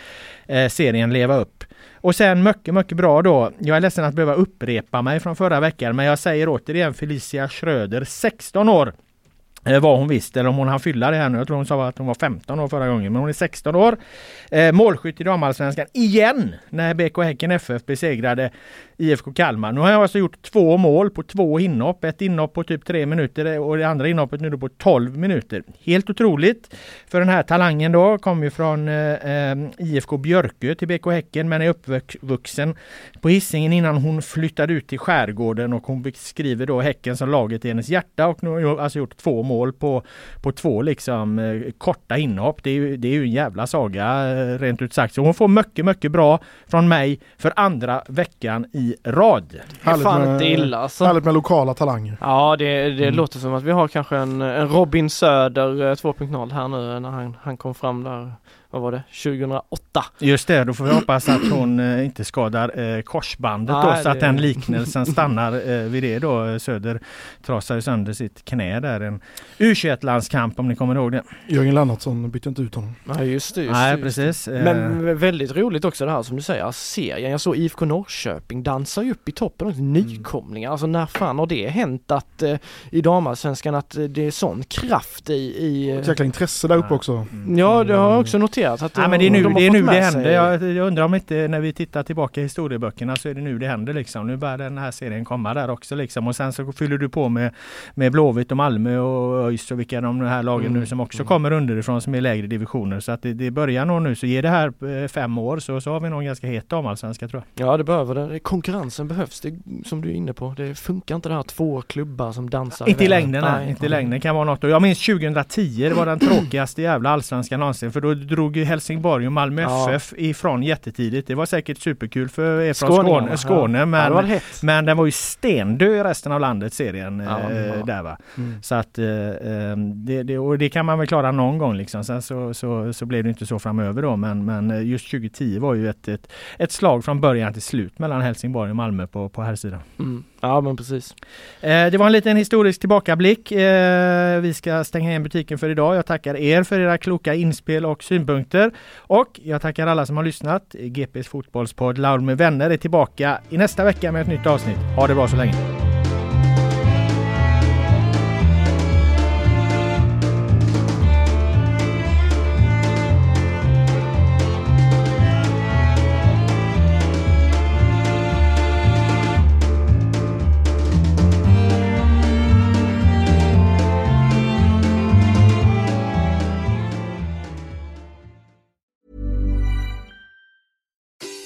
Speaker 1: serien leva upp. Och sen mycket, mycket bra då. Jag är ledsen att behöva upprepa mig från förra veckan, men jag säger återigen Felicia Schröder, 16 år. Eh, var hon visst, eller om hon hann fylla det här nu. Jag tror hon sa att hon var 15 år förra gången, men hon är 16 år. Eh, målskytt i damallsvenskan igen när BK Häcken FF besegrade IFK Kalmar. Nu har jag alltså gjort två mål på två inhopp. Ett inhopp på typ tre minuter och det andra inhoppet nu då på 12 minuter. Helt otroligt. För den här talangen då kom ju från eh, eh IFK Björkö till BK Häcken men är uppvuxen på Hisingen innan hon flyttade ut till skärgården och hon beskriver då Häcken som laget i hennes hjärta och nu har jag alltså gjort två mål på, på två liksom eh, korta inhopp. Det är, ju, det är ju en jävla saga eh, rent ut sagt. Så hon får mycket, mycket bra från mig för andra veckan i rad.
Speaker 2: Härligt fan med, inte illa alltså.
Speaker 3: Härligt med lokala talanger.
Speaker 2: Ja det, det mm. låter som att vi har kanske en, en Robin Söder 2.0 eh, här nu när han, han kom fram där vad var det, 2008.
Speaker 1: Just det, då får vi hoppas att hon eh, inte skadar eh, korsbandet Nej, då så det... att den liknelsen stannar eh, vid det då. Söder trasar ju sönder sitt knä där. En U21-landskamp om ni kommer ihåg det.
Speaker 3: Jörgen Lennartsson bytte inte ut honom.
Speaker 2: Nej just det. Just
Speaker 1: Nej
Speaker 2: just
Speaker 1: precis.
Speaker 2: Det. Men eh, väldigt roligt också det här som du säger, serien. Jag såg IFK Norrköping dansar ju upp i toppen, också, nykomlingar. Alltså när fan har det hänt att eh, i damallsvenskan att det är sån kraft i... i
Speaker 3: Ett jäkla intresse där uppe också.
Speaker 2: Mm. Ja det har jag också noterat noterat att
Speaker 1: ja, men det är nu de det, är nu det händer. Jag, jag, undrar om inte när vi tittar tillbaka i historieböckerna så är det nu det händer liksom. Nu börjar den här serien komma där också liksom. Och sen så fyller du på med, med Blåvitt och Malmö och ÖIS och vilka de här lagen mm. nu som också mm. kommer underifrån som är lägre divisioner. Så att det, det börjar nog nu. Så ger det här eh, fem år så, så har vi nog en ganska het damallsvenska tror
Speaker 2: jag. Ja det behöver det. Konkurrensen behövs. Det, som du är inne på. Det funkar inte det här två klubbar som dansar.
Speaker 1: Inte i längden nej. Inte i längden kan vara något. Och jag minns 2010. Det var den tråkigaste jävla allsvenskan någonsin. För då drog Helsingborg och Malmö ja. FF ifrån jättetidigt. Det var säkert superkul för er från Skåne, Skåne ja. men, ja, men den var ju stendöd i resten av landet serien eh, där va. Mm. Så att eh, eh, det, det, och det kan man väl klara någon gång liksom. Sen så, så, så blev det inte så framöver då men, men eh, just 2010 var ju ett, ett, ett slag från början till slut mellan Helsingborg och Malmö på, på här sidan.
Speaker 2: Mm. Ja men precis.
Speaker 1: Eh, det var en liten historisk tillbakablick. Eh, vi ska stänga igen butiken för idag. Jag tackar er för era kloka inspel och synpunkter. Och jag tackar alla som har lyssnat. GPs fotbollspodd Loud med vänner är tillbaka i nästa vecka med ett nytt avsnitt. Ha det bra så länge.